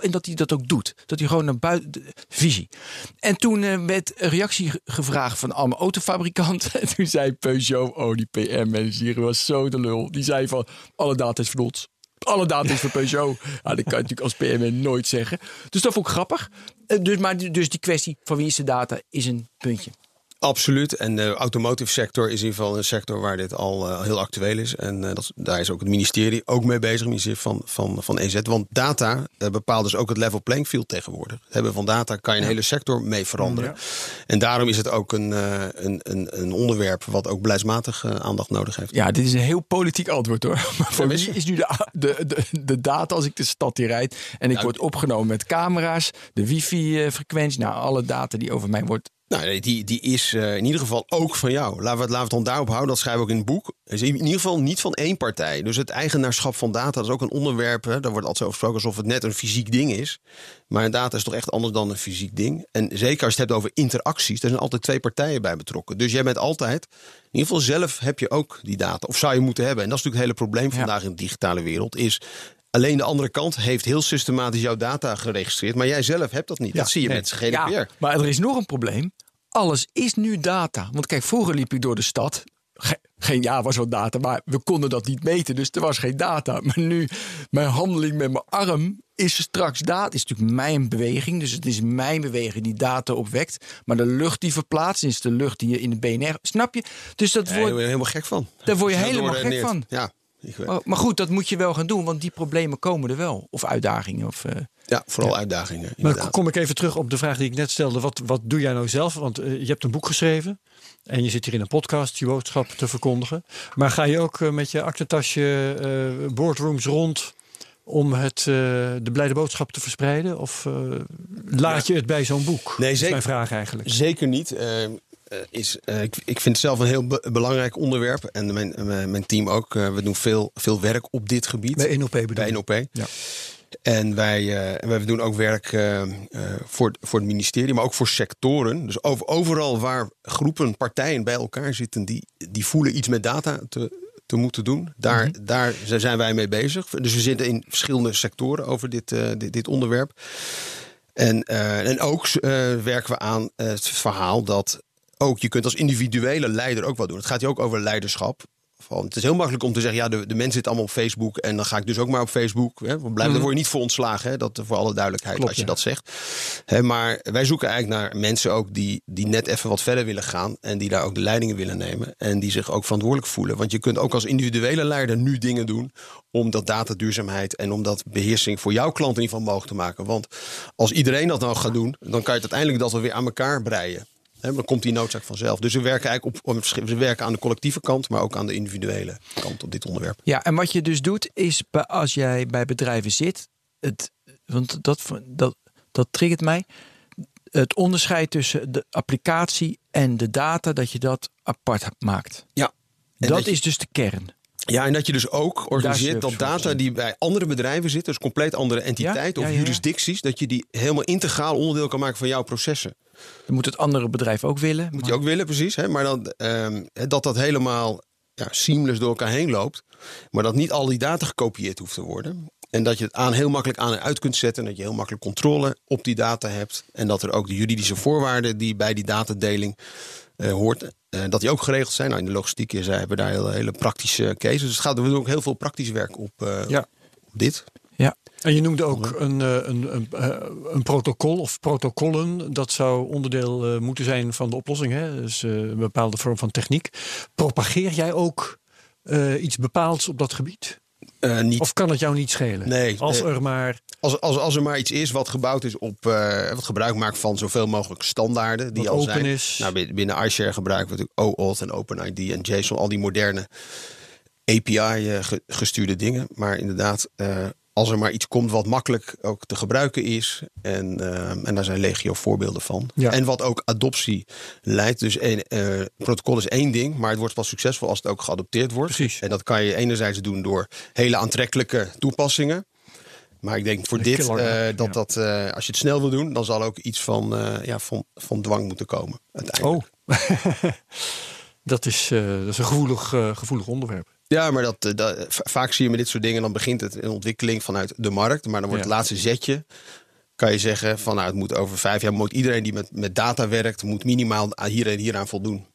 en dat hij dat ook doet. Dat hij gewoon naar buiten. Visie. En toen eh, werd een reactie ge- gevraagd van allemaal autofabrikanten. En toen zei Peugeot, oh die PR-manager hier was zo de lul. Die zei van, alle data is van ons. Alle data is van Peugeot. Ja, dat kan je natuurlijk als PR-man nooit zeggen. Dus dat vond ik grappig. Eh, Dus, maar dus die kwestie van wie is de data is een puntje.
Absoluut. En de automotive sector is in ieder geval een sector waar dit al eh, heel actueel is. En eh, dat, daar is ook het ministerie ook mee bezig, het ministerie van, van, van EZ. Want data bepaalt dus ook het level playing field tegenwoordig. Het hebben van data kan je een hele sector mee veranderen. En daarom is het ook een, eh, een, een, een onderwerp wat ook beleidsmatig aandacht nodig heeft.
Ja, dit is een heel politiek antwoord hoor. Maar voor wie is nu de, de, de, de data als ik de stad hier rijd en ik
Nou,
word opgenomen met camera's, de wifi-frequentie, nou alle data die over mij wordt.
Nou, die, die is eh, in ieder geval ook van jou. Laten we, het, laten we het dan daarop houden. Dat schrijven we ook in het boek. Is in ieder geval niet van één partij. Dus het eigenaarschap van data dat is ook een onderwerp. Hè, daar wordt altijd over gesproken alsof het net een fysiek ding is. Maar data is toch echt anders dan een fysiek ding. En zeker als je het hebt over interacties. Er zijn altijd twee partijen bij betrokken. Dus jij bent altijd... In ieder geval zelf heb je ook die data. Of zou je moeten hebben. En dat is natuurlijk het hele probleem vandaag in de digitale wereld. Is Alleen de andere kant heeft heel systematisch jouw data geregistreerd. Maar jij zelf hebt dat niet. dat zie je
nee.
met GDPR.
Ja, maar er is nog een probleem. Alles is nu data. Want kijk, vroeger liep ik door de stad. Ge- geen ja was wat data, maar we konden dat niet meten. Dus er was geen data. Maar nu, mijn handeling met mijn arm is straks data. Het is natuurlijk mijn beweging. Dus het is mijn beweging die data opwekt. Maar de lucht die verplaatst is de lucht die je in de BNR... Snap je? Dus dat
Daar word je helemaal gek van.
Daar word je helemaal gek van.
Ja, ik weet-
Maar, maar goed, dat moet je wel gaan doen. Want die problemen komen er wel. Of uitdagingen. Of, eh,
ja vooral uitdagingen.
Maar
Inderdaad.
kom ik even terug op de vraag die ik net stelde. Wat, wat doe jij nou zelf? Want eh, je hebt een boek geschreven. En je zit hier in een podcast je boodschap te verkondigen. Maar ga je ook eh, met je aktentasje eh boardrooms rond om het, de blijde boodschap te verspreiden? Of laat je het bij zo'n boek?
Nee,
Dat is
zeker.
mijn vraag eigenlijk.
Zeker niet. Is, ik, ik vind het zelf een heel be- belangrijk onderwerp. En mijn, mijn, mijn team ook. We doen veel, veel werk op dit gebied.
Bij NOP bedoel
Bij? NOP.
Ja.
En wij, wij doen ook werk eh, eh, voor, voor het ministerie, maar ook voor sectoren. Dus over, overal waar groepen, partijen bij elkaar zitten, die, die voelen iets met data te, te moeten doen. Daar,
Mhm.
daar zijn wij mee bezig. Dus we zitten in verschillende sectoren over dit, dit, dit onderwerp. En, en ook werken we aan het verhaal dat ook je kunt als individuele leider ook wat doen. Het gaat hier ook over leiderschap. Van, het is heel makkelijk om te zeggen, ja, de, de mensen zitten allemaal op Facebook en dan ga ik dus ook maar op Facebook. Hè. We blijven, Daar word je niet voor ontslagen, hè. dat voor alle duidelijkheid
Klopt,
als je
ja.
dat zegt. Hè, maar wij zoeken eigenlijk naar mensen ook die, die net even wat verder willen gaan en die daar ook de leidingen willen nemen en die zich ook verantwoordelijk voelen. Want je kunt ook als individuele leider nu dingen doen om dat dataduurzaamheid en om dat beheersing voor jouw klant in ieder geval mogelijk te maken. Want als iedereen dat nou gaat doen, dan kan je het uiteindelijk dat wel weer aan elkaar breien. Dan komt die noodzaak vanzelf. Dus we werken eigenlijk op, we werken aan de collectieve kant, maar ook aan de individuele kant op dit onderwerp.
Ja, en wat je dus doet is als jij bij bedrijven zit, het, want dat, dat, dat triggert mij. Het onderscheid tussen de applicatie en de data, dat je dat apart maakt.
Ja.
Dat,
dat je-
is dus de kern.
Ja, en dat je dus ook organiseert dat data die bij andere bedrijven zitten, dus compleet andere entiteiten
Ja,
of
ja, ja.
jurisdicties, dat je die helemaal integraal onderdeel kan maken van jouw processen.
Dat moet het andere bedrijf ook willen.
Moet
maar-
je ook willen, precies. Hè? Maar dan, ehm, dat dat helemaal ja, seamless door elkaar heen loopt. Maar dat niet al die data gekopieerd hoeft te worden. En dat je het aan heel makkelijk aan en uit kunt zetten. En dat je heel makkelijk controle op die data hebt. En dat er ook de juridische voorwaarden die bij die datadeling eh, hoort. Eh, dat die ook geregeld zijn. Nou, in de logistiek is, hebben we daar hele, hele praktische cases. Dus het gaat, we doen ook heel veel praktisch werk op, eh,
Ja.
op dit.
Ja,
En je noemde ook een, eh, een, een, eh, een protocol of protocollen. Dat zou onderdeel eh, moeten zijn van de oplossing. Hè? Dus eh, een bepaalde vorm van techniek. Propageer jij ook eh, iets bepaalds op dat gebied?
Eh, niet
Of kan het jou niet schelen?
Nee,
Als
nee.
er maar
Als, als, als er maar iets is wat gebouwd is op eh, wat gebruik maakt van zoveel mogelijk standaarden die
Wat
al
open
zijn.
is.
Nou, binnen- iShare gebruiken we natuurlijk OAuth en OpenID en JSON, al die moderne API-gestuurde dingen. Maar inderdaad, eh, als er maar iets komt wat makkelijk ook te gebruiken is. En, eh, en daar zijn legio voorbeelden van.
Ja.
En wat ook adoptie leidt. Dus een, eh, protocol is één ding, maar het wordt pas succesvol als het ook geadopteerd wordt.
Precies.
En dat kan je enerzijds doen door hele aantrekkelijke toepassingen. Maar ik denk voor
De
dit, eh, dat,
ja.
dat eh, als je het snel wil doen, dan zal ook iets van, eh, ja, van, van dwang moeten komen. Uiteindelijk.
Oh, dat, is, dat is een gevoelig, gevoelig onderwerp.
Ja, maar dat, dat, va- vaak zie je met dit soort dingen, dan begint het een ontwikkeling vanuit de markt. Maar dan wordt
Ja.
het laatste zetje, kan je zeggen van nou, het moet over vijf jaar, moet iedereen die met, met data werkt, moet minimaal hier en hieraan voldoen.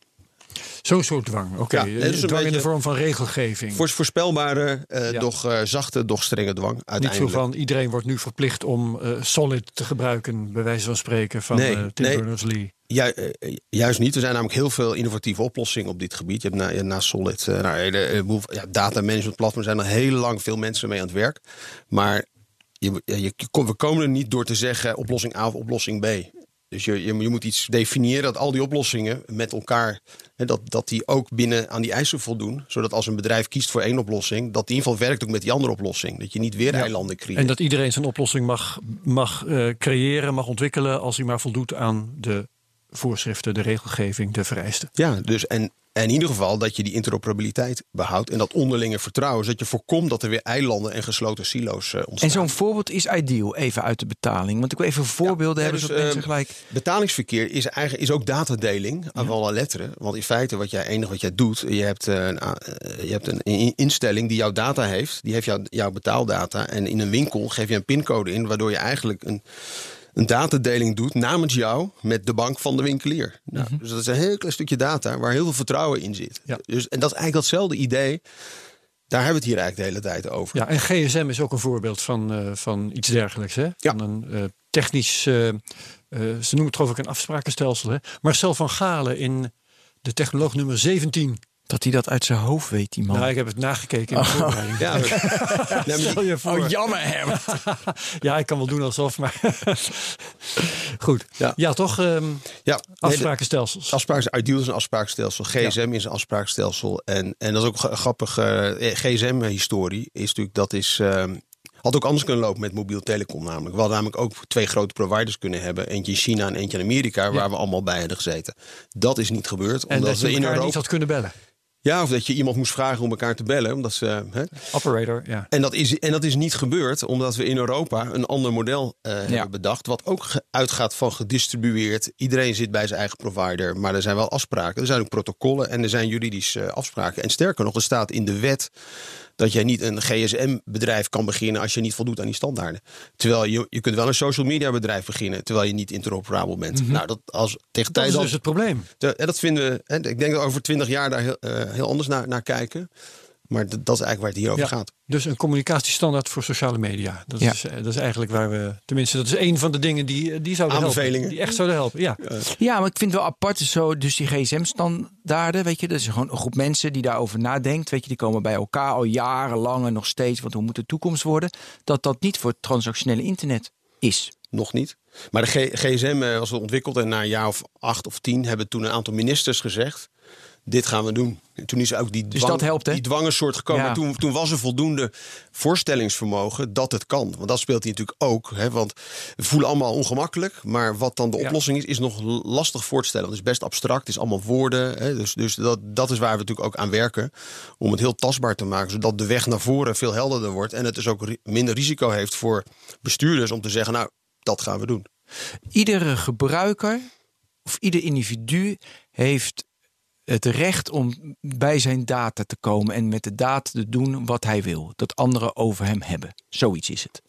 Zo'n soort dwang. Oké,
Ja, een
dwang in de vorm van regelgeving.
Voor voorspelbare,
Ja.
doch eh, zachte, doch strenge dwang
Niet zo
uiteindelijk.
van iedereen wordt nu verplicht om Solid te gebruiken, bij wijze van spreken van
Nee,
Tim
nee.
Berners-Lee.
Ja, juist niet. Er zijn namelijk heel veel innovatieve oplossingen op dit gebied. Je hebt na, naast Solid, uh, nou, hele, ja, data management platforms zijn er heel lang veel mensen mee aan het werk. Maar je, je, we komen er niet door te zeggen oplossing A of oplossing B. Dus je, je, je, moet iets definiëren dat al die oplossingen met elkaar, dat, dat die ook binnen aan die eisen voldoen. Zodat als een bedrijf kiest voor één oplossing, dat die in ieder geval werkt ook met die andere oplossing. Dat je niet weer
Ja.
eilanden creëert.
En dat iedereen zijn oplossing mag, mag eh, creëren, mag ontwikkelen als hij maar voldoet aan de voorschriften, de regelgeving, de vereisten.
Ja, dus en, en in ieder geval dat je die interoperabiliteit behoudt en dat onderlinge vertrouwen, zodat je voorkomt dat er weer eilanden en gesloten silo's eh, ontstaan.
En zo'n voorbeeld is ideal, even uit de betaling. Want ik wil even voorbeelden
Ja,
hebben,
dus,
zodat mensen
ehm,
gelijk...
Betalingsverkeer is, eigenlijk, is ook datadeling aan alle letteren. Want in feite, wat jij, enig wat jij doet, je hebt, eh, een, eh, je hebt een in- instelling die jouw data heeft. Die heeft jouw, jouw betaaldata. En in een winkel geef je een pincode in, waardoor je eigenlijk een, een datadeling doet namens jou met de bank van de winkelier. Nou, Dus dat is een heel klein stukje data waar heel veel vertrouwen in zit.
Ja.
Dus, en dat is eigenlijk datzelfde idee. Daar hebben we het hier eigenlijk de hele tijd over.
Ja, en GSM is ook een voorbeeld van, eh, van iets dergelijks. Hè?
Ja.
Van een eh, technisch, eh, ze noemen het geloof ik een afsprakenstelsel. Hè? Marcel van Galen in de technoloog nummer 17.
Dat hij dat uit zijn hoofd weet, die man.
Nou, ik heb het nagekeken in de voorbereiding.
Ja, maar die-
Stel je voor.
oh, jammer, Herbert.
Ja, ik kan wel doen alsof, maar goed. Ja,
Ja.
toch? ehm,
ja,
afsprakenstelsels.
Afspraken, Ideal is een afspraakstelsel. GSM is een afspraakstelsel. En, en dat is ook een grappige GSM-historie. Is natuurlijk, dat is, ehm, had ook anders kunnen lopen met mobiel telecom namelijk. We hadden namelijk ook twee grote providers kunnen hebben. Eentje in China en eentje in Amerika, waar we allemaal bij hadden gezeten. Dat is niet gebeurd.
en
omdat
dat
we in Europa.
niet had kunnen bellen.
Ja, of dat je iemand moest vragen om elkaar te bellen. Omdat ze, hè?
Operator, ja.
En, dat is, en dat is niet gebeurd omdat we in Europa een ander model eh, hebben bedacht. Wat ook uitgaat van gedistribueerd. Iedereen zit bij zijn eigen provider. Maar er zijn wel afspraken. Er zijn ook protocollen en er zijn juridische eh, afspraken. En sterker nog, er staat in de wet dat jij niet een GSM-bedrijf kan beginnen als je niet voldoet aan die standaarden. Terwijl je, je kunt wel een social media bedrijf beginnen terwijl je niet interoperabel bent. Nou, dat als tegen
Dat is dus het probleem.
de- en dat vinden we, ik denk dat we over twintig jaar daar heel, eh, heel anders naar, naar kijken. Maar dat is eigenlijk waar het hier over
Ja.
gaat.
Dus een communicatiestandaard voor sociale media. Dat,
Ja.
is, eh, dat is eigenlijk waar we. Tenminste, dat is een van de dingen die, eh, die zouden helpen.
Aanbevelingen.
Die echt zouden helpen. Ja.
Ja, maar ik vind het wel apart. Zo, dus die GSM-standaarden, weet je, dat is gewoon een groep mensen die daarover nadenkt. Weet je, die komen bij elkaar al jarenlang en nog steeds. Want hoe moet de toekomst worden? Dat dat niet voor het transactionele internet is.
Nog niet. Maar de G- GSM eh, was ontwikkeld en na een jaar of acht of tien hebben toen een aantal ministers gezegd: dit gaan we doen. En toen is ook die,
Dus dat helpt, hè?
die dwangensoort gekomen.
Ja.
Toen, toen was er voldoende voorstellingsvermogen dat het kan. Want dat speelt hij natuurlijk ook. Hè? Want we voelen allemaal ongemakkelijk. Maar wat dan de
Ja.
oplossing is, is nog lastig voor te stellen. Het is best abstract. Het is allemaal woorden. Hè? Dus, dus dat, dat is waar we natuurlijk ook aan werken. Om het heel tastbaar te maken. Zodat de weg naar voren veel helderder wordt. En het dus ook ri- minder risico heeft voor bestuurders om te zeggen: nou, dat gaan we doen.
Iedere gebruiker of ieder individu heeft het recht om bij zijn data te komen en met de data te doen wat hij wil. Dat anderen over hem hebben. Zoiets is het.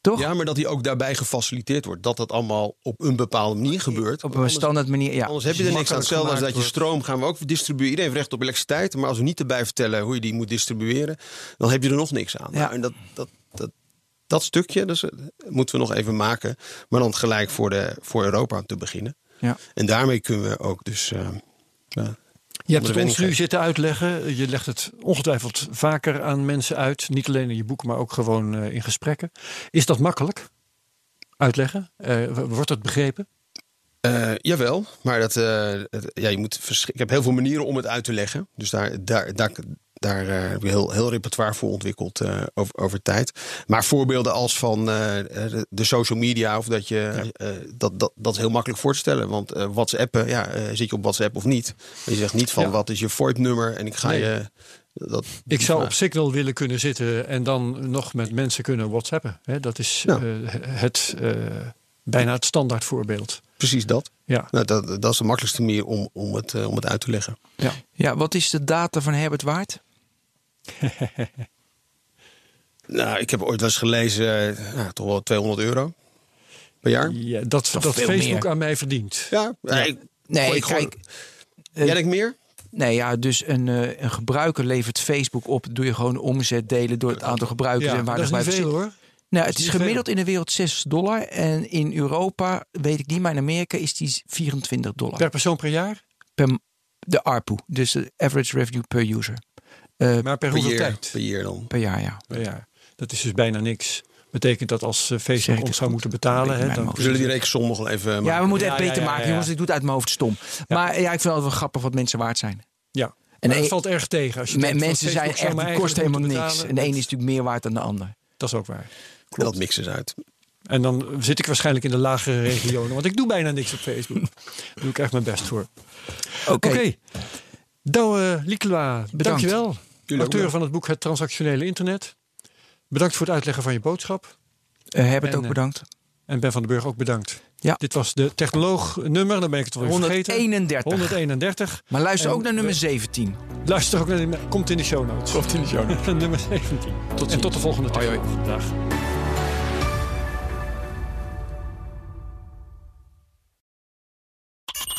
Toch?
Ja, maar dat die ook daarbij gefaciliteerd wordt. Dat dat allemaal op een bepaalde manier gebeurt.
Op een
Anders-
standaard manier. Ja.
Anders heb je er niks aan. Hetzelfde als dat je stroom gaan we ook distribueren. Iedereen heeft recht op elektriciteit. Maar als we niet erbij vertellen hoe je die moet distribueren, dan heb je er nog niks aan.
Ja.
Nou, en dat, dat, dat, dat stukje dus, eh, moeten we nog even maken. Maar dan gelijk voor, de, voor Europa te beginnen.
Ja.
En daarmee kunnen we ook dus. eh, ja,
Je hebt het ons nu zitten uitleggen. Je legt het ongetwijfeld vaker aan mensen uit. Niet alleen in je boek, maar ook gewoon eh, in gesprekken. Is dat makkelijk? Uitleggen? Eh, wordt dat begrepen?
Eh, jawel, maar dat, ja, je moet ik heb heel veel manieren om het uit te leggen. Dus daar, daar, daar, daar eh, heb ik heel, heel repertoire voor ontwikkeld eh, over, over tijd. Maar voorbeelden als van eh, de, de social media, of dat je eh, dat, dat, dat is heel makkelijk voor te stellen. Want eh WhatsAppen, ja, eh, zit je op WhatsApp of niet? Je zegt niet van
Ja.
wat is je VoIP-nummer en ik ga
Nee.
je. Dat,
Ik zou op Signal willen kunnen zitten en dan nog met mensen kunnen whatsappen. Hè, dat is
Ja.
eh, het, eh, bijna het standaard voorbeeld.
Precies dat.
Ja.
Nou, dat. Dat is de makkelijkste manier om, om, het, eh, om het uit te leggen.
Ja.
Ja, wat is de data van Herbert waard?
Nou, ik heb ooit wel eens gelezen, eh, ja, toch wel 200 euro per jaar.
Ja, dat Facebook
meer.
aan mij verdient.
Ja, ja. ik-
Nee,
ik gewoon-
kijk.
Jij denkt meer?
Nee, ja, dus een, eh, een gebruiker levert Facebook op. Doe je gewoon omzet delen door het aantal gebruikers
Ja,
en waar
dat is
dat
niet
blijft
veel hoor.
Nou, het
is
is gemiddeld in de wereld 6 dollar. En in Europa, weet ik niet, maar in Amerika is die 24 dollar.
Per persoon per jaar?
Per, de ARPU, dus de average revenue per user. Eh,
Maar per
Per
hoeveel tijd?
per year dan.
per jaar, ja.
Per jaar. Dat is dus bijna niks. Betekent dat als eh, Facebook ons
het
zou
goed?
moeten betalen, hè, dan.
We zullen die rekensom nog wel even
Ja,
maken.
we moeten het
ja,
beter
ja,
maken,
ja.
jongens. Ik doe het uit mijn hoofd stom. Maar ja, ik vind het wel grappig wat mensen waard zijn.
Ja.
En een-
het valt erg tegen. Als je denkt
mensen zijn echt, kosten
eigenlijk
helemaal niks. En de ene is natuurlijk meer waard dan de ander.
Dat is ook waar.
En dat mixen ze uit.
En dan zit ik waarschijnlijk in de lagere regionen. Want ik doe bijna niks op Facebook. Daar doe ik echt mijn best voor.
Oké.
Oké. Douwe Liekeloa, dankjewel. Auteur van het boek Het Transactionele Internet. Bedankt voor het uitleggen van je boodschap.
Eh, Herbert
En,
ook
eh,
bedankt.
En Ben van den Burg ook bedankt.
Ja.
Dit was de technoloog nummer, dan ben ik het alweer vergeten.
131.
131.
Maar luister
En
ook naar nummer
we-
17.
Luister ook naar komt in de show notes.
Komt in de show notes.
nummer 17. Tot en tot de volgende
Hoi, hoi.
technoloog. Dag.